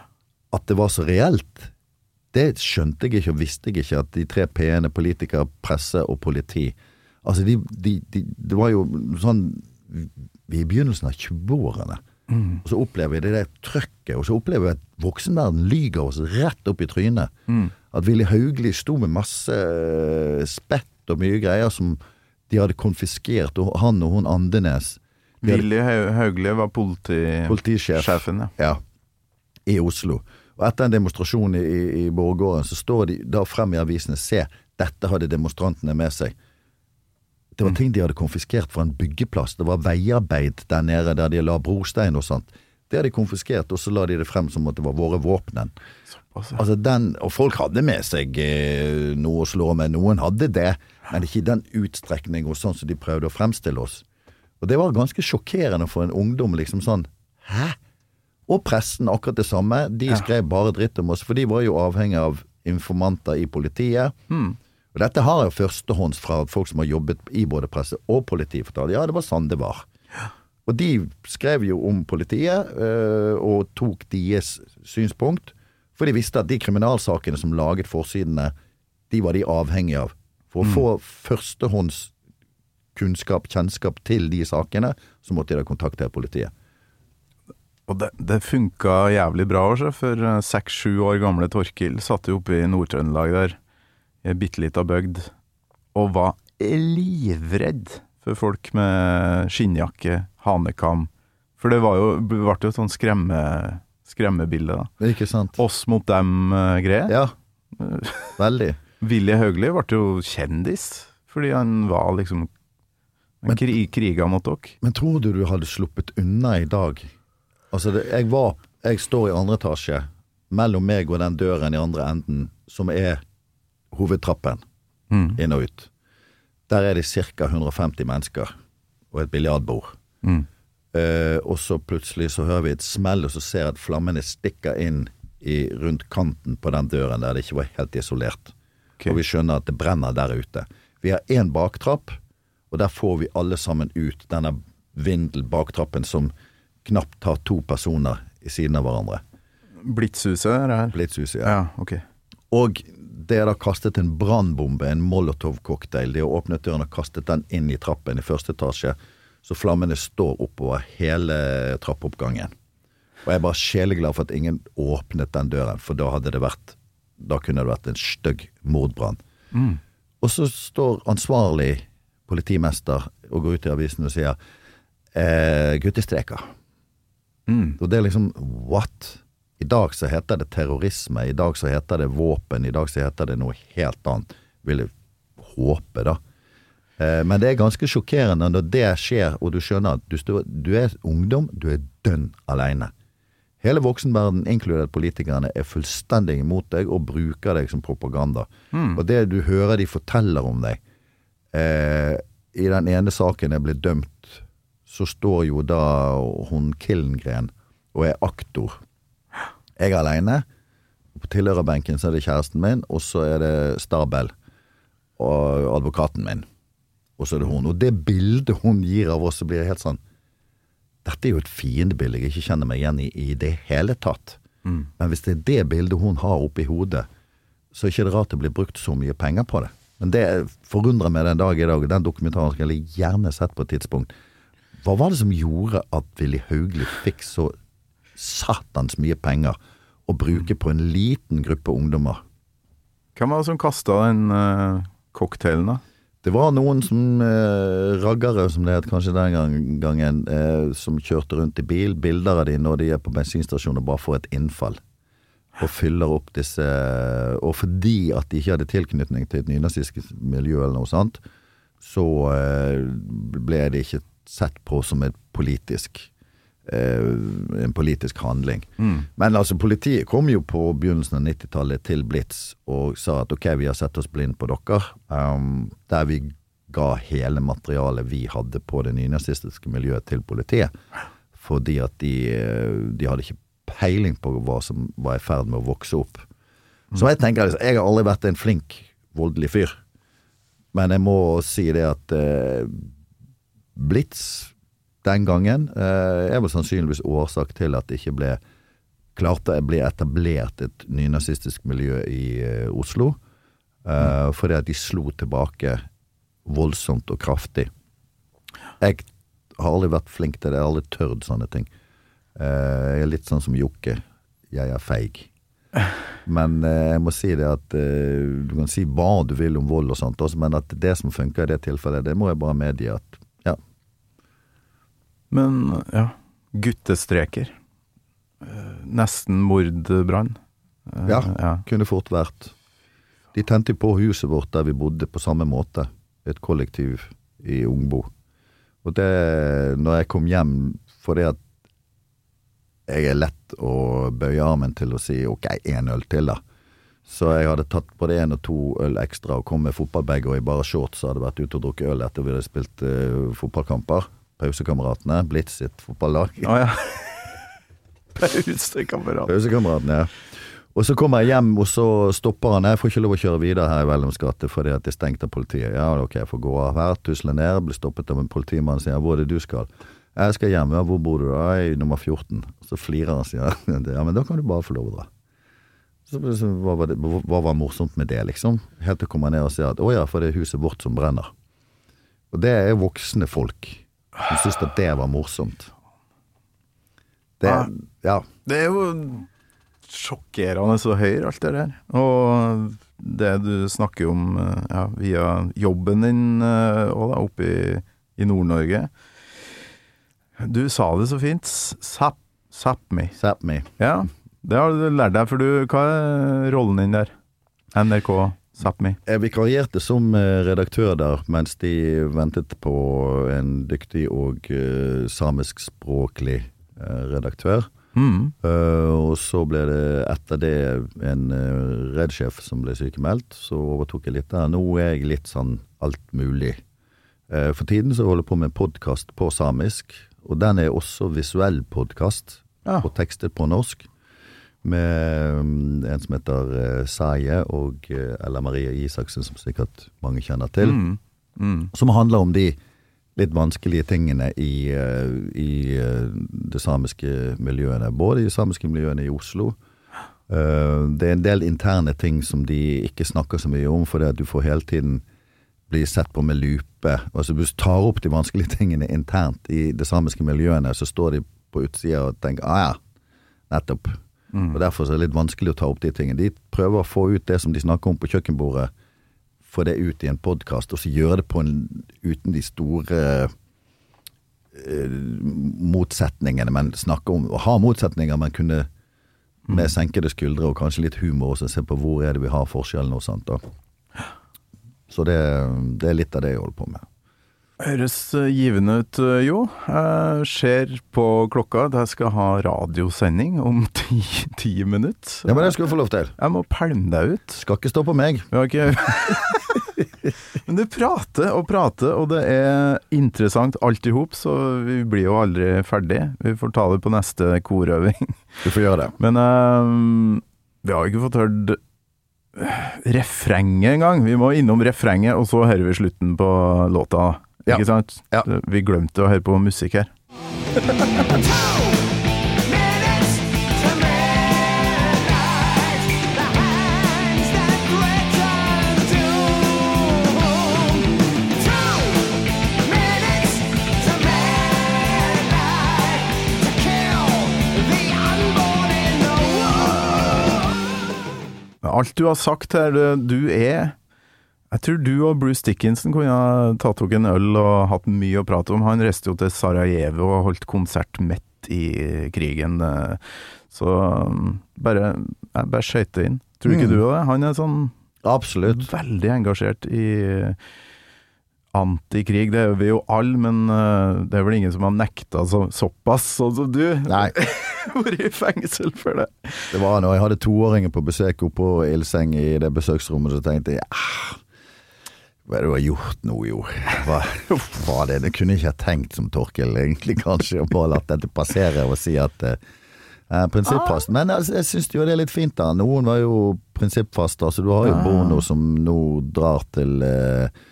at det var så reelt, det skjønte jeg ikke og visste jeg ikke, at de tre p-ene, politikere, presse og politi Altså, de, de, de, det var jo sånn Vi i begynnelsen av 20-årene. Og så opplever vi det der trøkket, og så opplever vi at voksenverden lyger oss rett opp i trynet. At Willy Haugli sto med masse eh, spett og mye greier som de hadde konfiskert, og han og hun Andenes de hadde Willy Hauglie var politi... politisjefen ja. ja, i Oslo. Og etter en demonstrasjon i, i, i Borggården, så står de da frem i avisene Se, dette hadde demonstrantene med seg. Det var ting de hadde konfiskert fra en byggeplass. Det var veiarbeid der nede der de la brostein og sånt. Det har de konfiskert, og så la de det frem som at det var våre våpen. Altså den, og folk hadde med seg eh, noe å slå med. Noen hadde det, men ikke i den utstrekning og sånn som de prøvde å fremstille oss. Og det var ganske sjokkerende for en ungdom. liksom sånn, Hæ? Og pressen akkurat det samme. De skrev bare dritt om oss, for de var jo avhengig av informanter i politiet. Og dette har jeg førstehånds fra folk som har jobbet i både presse og politi. fortalt. Ja, det var sånn det var. Og de skrev jo om politiet, øh, og tok deres synspunkt. For de visste at de kriminalsakene som laget forsidene, de var de avhengige av. For å få førstehånds kunnskap, kjennskap til de sakene, så måtte de da kontakte politiet. Og det, det funka jævlig bra, også, for eh, seks-sju år gamle Torkil satt jo oppe i Nord-Trøndelag der, i ei bitte lita bygd, og var livredd for folk med skinnjakke, hanekam. For det var jo, ble jo et sånn skremme, skremmebilde, da. Ikke sant? Oss mot dem-greie. Ja, veldig. Willy Haugli ble jo kjendis fordi han var liksom men, kri, kriga mot dere. Men tror du du hadde sluppet unna i dag? Altså, det, jeg var Jeg står i andre etasje, mellom meg og den døren i andre enden, som er hovedtrappen, Mm. inn og ut. Der er det ca. 150 mennesker og et biljardbord. Mm. Eh, og så plutselig så hører vi et smell, og så ser jeg at flammene stikker inn i, rundt kanten på den døren der det ikke var helt isolert. Okay. Og vi skjønner at det brenner der ute. Vi har én baktrapp, og der får vi alle sammen ut denne vindel-baktrappen som knapt har to personer i siden av hverandre. Blitzhuset er det her. Blitzhuset, ja. Ja, okay. Og det er da kastet en brannbombe, en molotov-cocktail. De har åpnet døren og kastet den inn i trappen i første etasje, så flammene står oppover hele trappeoppgangen. Og jeg er bare sjeleglad for at ingen åpnet den døren, for da hadde det vært Da kunne det vært en stygg mordbrann. Og så står ansvarlig politimester og går ut i avisen og sier eh, guttestreker. Mm. Og det er liksom what? I dag så heter det terrorisme, i dag så heter det våpen, i dag så heter det noe helt annet. Vil jeg håpe, da. Eh, men det er ganske sjokkerende når det skjer, og du skjønner at du, du er ungdom, du er dønn aleine. Hele voksenverden, inkludert politikerne, er fullstendig imot deg og bruker deg som propaganda. Og det du hører de forteller om deg eh, I den ene saken jeg ble dømt, så står jo da hun Killengren og er aktor. Jeg er aleine. På tilhørerbenken så er det kjæresten min, og så er det Stabel og advokaten min. Og så er det hun. Og det bildet hun gir av oss, så blir det helt sånn Dette er jo et fiendebilde jeg ikke kjenner meg igjen i i det hele tatt. Men hvis det er det bildet hun har oppi hodet, så er ikke det rart det blir brukt så mye penger på det. Men det forundrer meg den dag i dag, og den dokumentaren skulle jeg gjerne sett på et tidspunkt. Hva var det som gjorde at Willy Haugli fikk så satans mye penger å bruke på en liten gruppe ungdommer? Hvem var det som kasta den uh, cocktailen, da? Det var noen som eh, raggere, som det het kanskje den gang, gangen, eh, som kjørte rundt i bil. Bilder av de når de er på bensinstasjoner bare får et innfall. Og fyller opp disse Og fordi at de ikke hadde tilknytning til et nynazistisk miljø eller noe sånt, så eh, ble det ikke sett på som et politisk en politisk handling. Men altså, politiet kom jo på begynnelsen av 90-tallet til Blitz og sa at ok, vi har sett oss blind på dere, um, der vi ga hele materialet vi hadde på det nynazistiske miljøet til politiet. Fordi at de, eh, de hadde ikke peiling på hva som var i ferd med å vokse opp. Så jeg tenker liksom, jeg har aldri vært en flink, voldelig fyr. Men jeg må si det at eh, Blitz den gangen eh, er vel sannsynligvis årsak til at det ikke ble klarte å bli etablert et nynazistisk miljø i eh, Oslo. Eh, Fordi at de slo tilbake voldsomt og kraftig. Jeg har aldri vært flink til det, jeg har aldri tørt sånne ting. Jeg er litt sånn som Jokke. Jeg er feig. Men jeg må si det at du kan si hva du vil om vold og sånt, men at det som funker i det tilfellet, det må jeg bare medgi at. Men ja, guttestreker. Eh, nesten mordbrann. Eh, Ja. ja. Kunne fort vært. De tente på huset vårt der vi bodde på samme måte. Et kollektiv i Ungbo. Og det, når jeg kom hjem fordi at jeg er lett å bøye armen til å si ok, én øl til, da. Så jeg hadde tatt både én og to øl ekstra og kom med fotballbag og i bare shorts og hadde vært ute og drukket øl etter vi hadde spilt uh, fotballkamper. Pausekameratene, Blitz sitt fotballag. Oh, ja. Pausekamerat. Pausekameratene, ja. Og så kommer jeg hjem, og så stopper han. Jeg får ikke lov å kjøre videre her i Vellems gate fordi at det er stengt av politiet. Ja, ok, jeg får gå av her, tusle ned, blir stoppet av en politimann og sier hvor er det du skal? Jeg skal hjem. Ja, hvor bor du da? I nummer 14. Så flirer han og sier ja, men da kan du bare få lov å dra. Så, så hva, var det, hva var morsomt med det, liksom? Helt til å komme ned og si at å ja, for det er huset vårt som brenner. Og det er voksne folk som syntes at det var morsomt. Det, ja. Det er jo sjokkerende så høy alt det der. Og det du snakker om eh, ja, via jobben din òg, da, oppe i, i Nord-Norge. Du sa det så fint. Sap, Sápmi. Sápmi. Ja, det har du lært deg, for du Hva er rollen din der? NRK? Sápmi. Jeg vikarierte som eh, redaktør der mens de ventet på en dyktig og uh, samiskspråklig uh, redaktør. Mm. Uh, og så ble det etter det en uh, redsjef som ble sykemeldt, så overtok jeg litt der. Nå er jeg litt sånn alt mulig. Uh, for tiden så holder jeg på med en podkast på samisk, og den er også visuell podkast, Ja. og tekstet på norsk. Med mm, en som heter Saye Saie og eh, Ella Marie Isaksen, som sikkert mange kjenner til. Mm. Mm. Som handler om de litt vanskelige tingene i, eh, i eh, det samiske miljøene. Både i samiske miljøene i Oslo. Eh, det er en del interne ting som de ikke snakker så mye om, fordi at du får hele tiden bli sett på med lupe. Altså Hvis du tar opp de vanskelige tingene internt i det samiske miljøene, så står de på utsida og tenker ah ja, nettopp. Og Derfor så er det litt vanskelig å ta opp de tingene. De prøver å få ut det som de snakker om på kjøkkenbordet, få det ut i en podkast, og så gjøre det på en, uten de store eh, motsetningene. Men snakke om å ha motsetninger, men kunne med senkede skuldre og kanskje litt humor også se på hvor er det vi har forskjellen og sånt. da. Så det, det er litt av det jeg holder på med. Høres eh, givende ut, eh, jo. Jeg ser på klokka at jeg skal ha radiosending om ti, ti minutter. Ja, Men det skal du få lov til. Jeg må pælme deg ut. Skal ikke stå på meg. Har Men du prater og prater, og det er interessant alt i hop, så vi blir jo aldri ferdig. Vi får ta det på neste korøving. Du får gjøre det. Men um, vi har jo ikke fått hørt refrenget engang. Vi må innom refrenget, og så hører vi slutten på låta. Ja. Ikke sant? Ja. Vi glemte å høre på musikk her. Alt du har sagt her, du- du er Jeg tror du og Bruce Dickinson kunne ha tatt dere en øl og hatt mye å prate om. Han reiste jo til Sarajevo og holdt konsert midt i krigen. eh, Så um, bare, bare skøyte inn. Tror ikke Mm. du det? Han er sånn Absolutt. veldig engasjert i antikrig. Det er vi jo alle, men eh, det er vel ingen som har nekta så, såpass, sånn som du. Nei. Vært i fengsel for det. Det var når jeg hadde toåringer på besøk oppe på Ildseng i det besøksrommet, så tenkte jeg ah, hva er det du har gjort nå, jo? Hva hva det? Det kunne jeg ikke ha tenkt som Torkel, egentlig, kanskje. Og bare latt dette passere og si at eh, eh, prinsippfast. Men altså, jeg syns jo det er litt fint, da. Noen var jo prinsippfaste. Altså, du har jo. Bono som nå drar til, eh,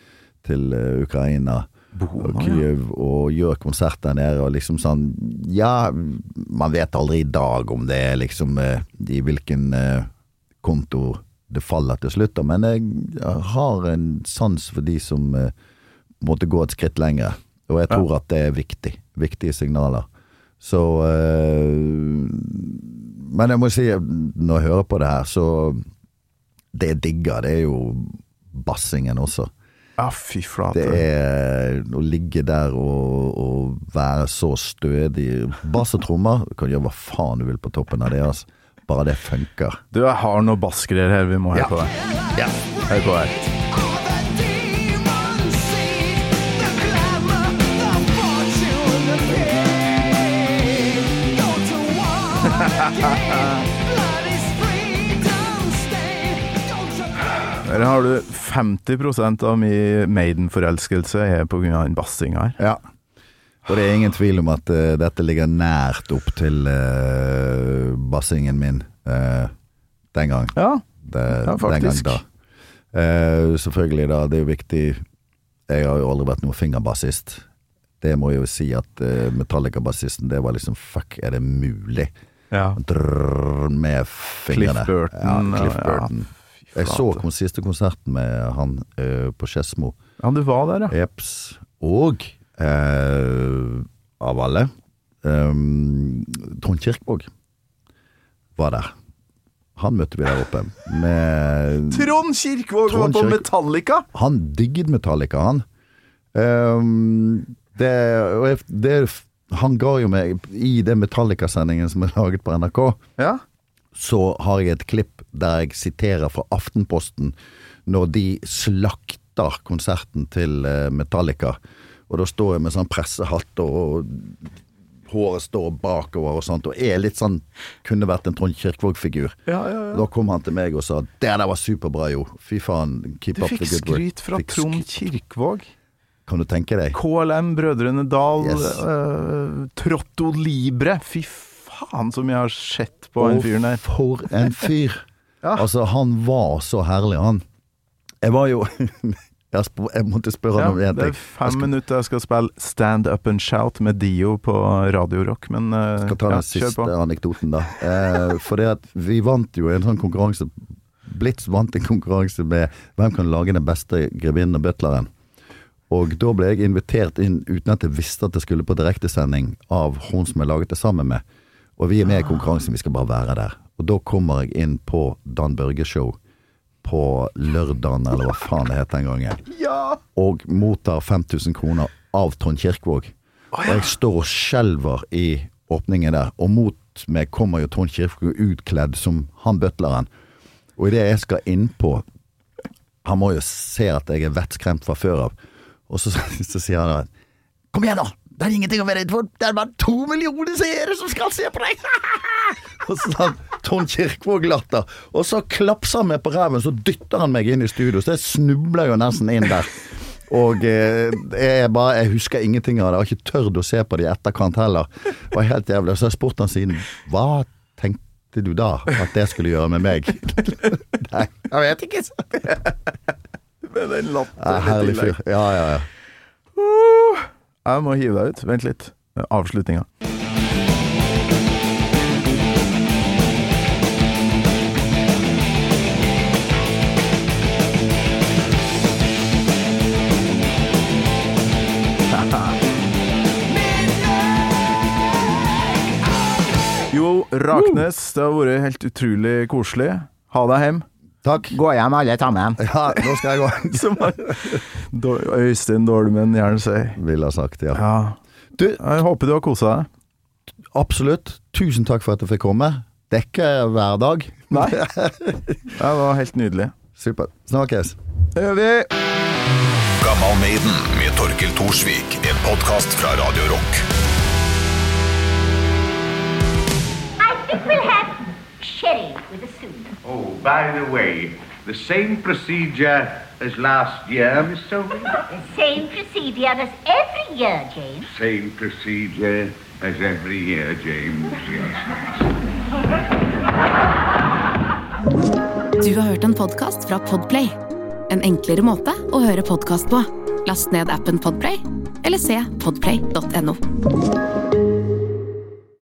til eh, Ukraina. og Kyiv og gjør konsert der nede og liksom sånn Ja, man vet aldri i dag om det er liksom i hvilken konto det faller til slutt, da, men jeg har en sans for de som eh, måtte gå et skritt lenger, og jeg tror at det er viktig. Viktige signaler. Så eh, Men jeg må si, når jeg hører på det her, så Det jeg digger, det er jo bassingen også. Ja, fy flate. Det er å ligge der og, og være så stødig. Bass og trommer, du kan gjøre hva faen du vil på toppen av det, altså. Bare det funker. Du, jeg har noe bassgreier her, vi må høre Ja. på det. Ja. Hør på deg Her har du 50% av min Maiden-forelskelse er av den bassinga her. Ja. Og det er ingen tvil om at uh, dette ligger nært opp til uh, bassingen min uh, den gang. Ja, Det, Ja, den gang faktisk. Eh, selvfølgelig, da. Det er jo viktig Jeg har jo aldri vært noen fingerbassist. Det må jeg jo si at Metallica-bassisten, det var liksom Fuck, er det mulig? ja. Drrr, med fingrene. Cliff Burton, Ja, Cliff Burton. Ja, Jeg så siste konserten med han på Skedsmo. ja, du var der, ja. Eps. Og av alle um, Trond Kirkvåg var der. Han møtte vi der oppe. Med Trond Kirkvåg var på Metallica! Han digget Metallica, han. Um, det, det, han ga jo meg I den Metallica-sendingen som er laget på NRK, Ja. så har jeg et klipp der jeg siterer fra Aftenposten når de slakter konserten til eh, Metallica. Og da står jeg med sånn pressehatt og håret står bakover og sånt, og er litt sånn Kunne vært en Trond Kirkvaag-figur. Ja, ja, ja. Da kom han til meg og sa 'Det der var superbra, jo'. Fy faen. Keep Du up the good work. Du fikk skryt fra Fikk Trond. Kirkvaag. Kan du tenke deg? KLM, Brødrene Dal, Yes. uh, Trotto Libre. Fy faen mye jeg har sett på Og fyren der. For en fyr! Ja. Altså, han var så herlig, han. Jeg var jo Jeg, spør, jeg måtte spørre Ja, om én det er ting. fem minutter jeg skal spille Stand Up and Shout med Dio på Radio Rock, men uh, skal ta den ja, siste anekdoten, da. Eh, for det at vi vant jo en sånn konkurranse Blitz vant en konkurranse med hvem kan lage den beste grevinnen og butleren. Og da ble jeg invitert inn uten at jeg visste at jeg skulle på direktesending av hun som jeg laget det sammen med. Og vi er med i konkurransen, vi skal bare være der. Og da kommer jeg inn på Dan Børge Show på lørdagen, eller hva faen det het den gangen. ja. Og mottar 5000 kroner av Trond Kirkvaag. Og jeg står og skjelver i åpningen der, og mot meg kommer jo Trond Kirkvaag utkledd som han butleren. Og idet jeg skal innpå Han må jo se at jeg er vettskremt fra før av. Og så, så sier han da Kom igjen, da! Det er ingenting å være redd for. Det er bare to millioner seere som skal se på deg! og så sånn Trond Kirkvaag-latter. Og så klapser han meg på ræven, så dytter han meg inn i studio. Så jeg snubler jo nesten inn der. Og eh, jeg, bare, jeg husker ingenting av det. Jeg har ikke tørt å se på det i etterkant heller. Det var helt jævlig. Så jeg spurt han siden Hva tenkte du da at det skulle gjøre med meg? Nei, jeg vet ikke. Med den latteren i tillegg. Ja, Ja, ja, ja. Jeg må hive deg ut. Vent litt. Avslutninga. Jo, Raknes, det har vært helt utrolig koselig. Ha deg hjem. Takk. Gå hjem, alle sammen. Ja, nå skal jeg gå. Som Øystein Dolmen gjerne sier. Ville ha sagt, ja. Ja. Du, Jeg håper du har kosa deg. absolutt. Tusen takk for at jeg fikk komme. Det er ikke hver dag. Nei. Det var helt nydelig. Supert. Snakkes. Det gjør vi. Gammal Maiden med Torkel Thorsvik. En podkast fra Radio Rock. I think we'll have sherry with the soup. Oh, by the way, the same procedure as last year, Miss Sophie? The same procedure as every year, James. Same procedure as every year, James. Yes. Du har hørt en podkast fra Podplay. En enklere måte å høre podkast på. Last ned appen Podplay, eller se podplay.no.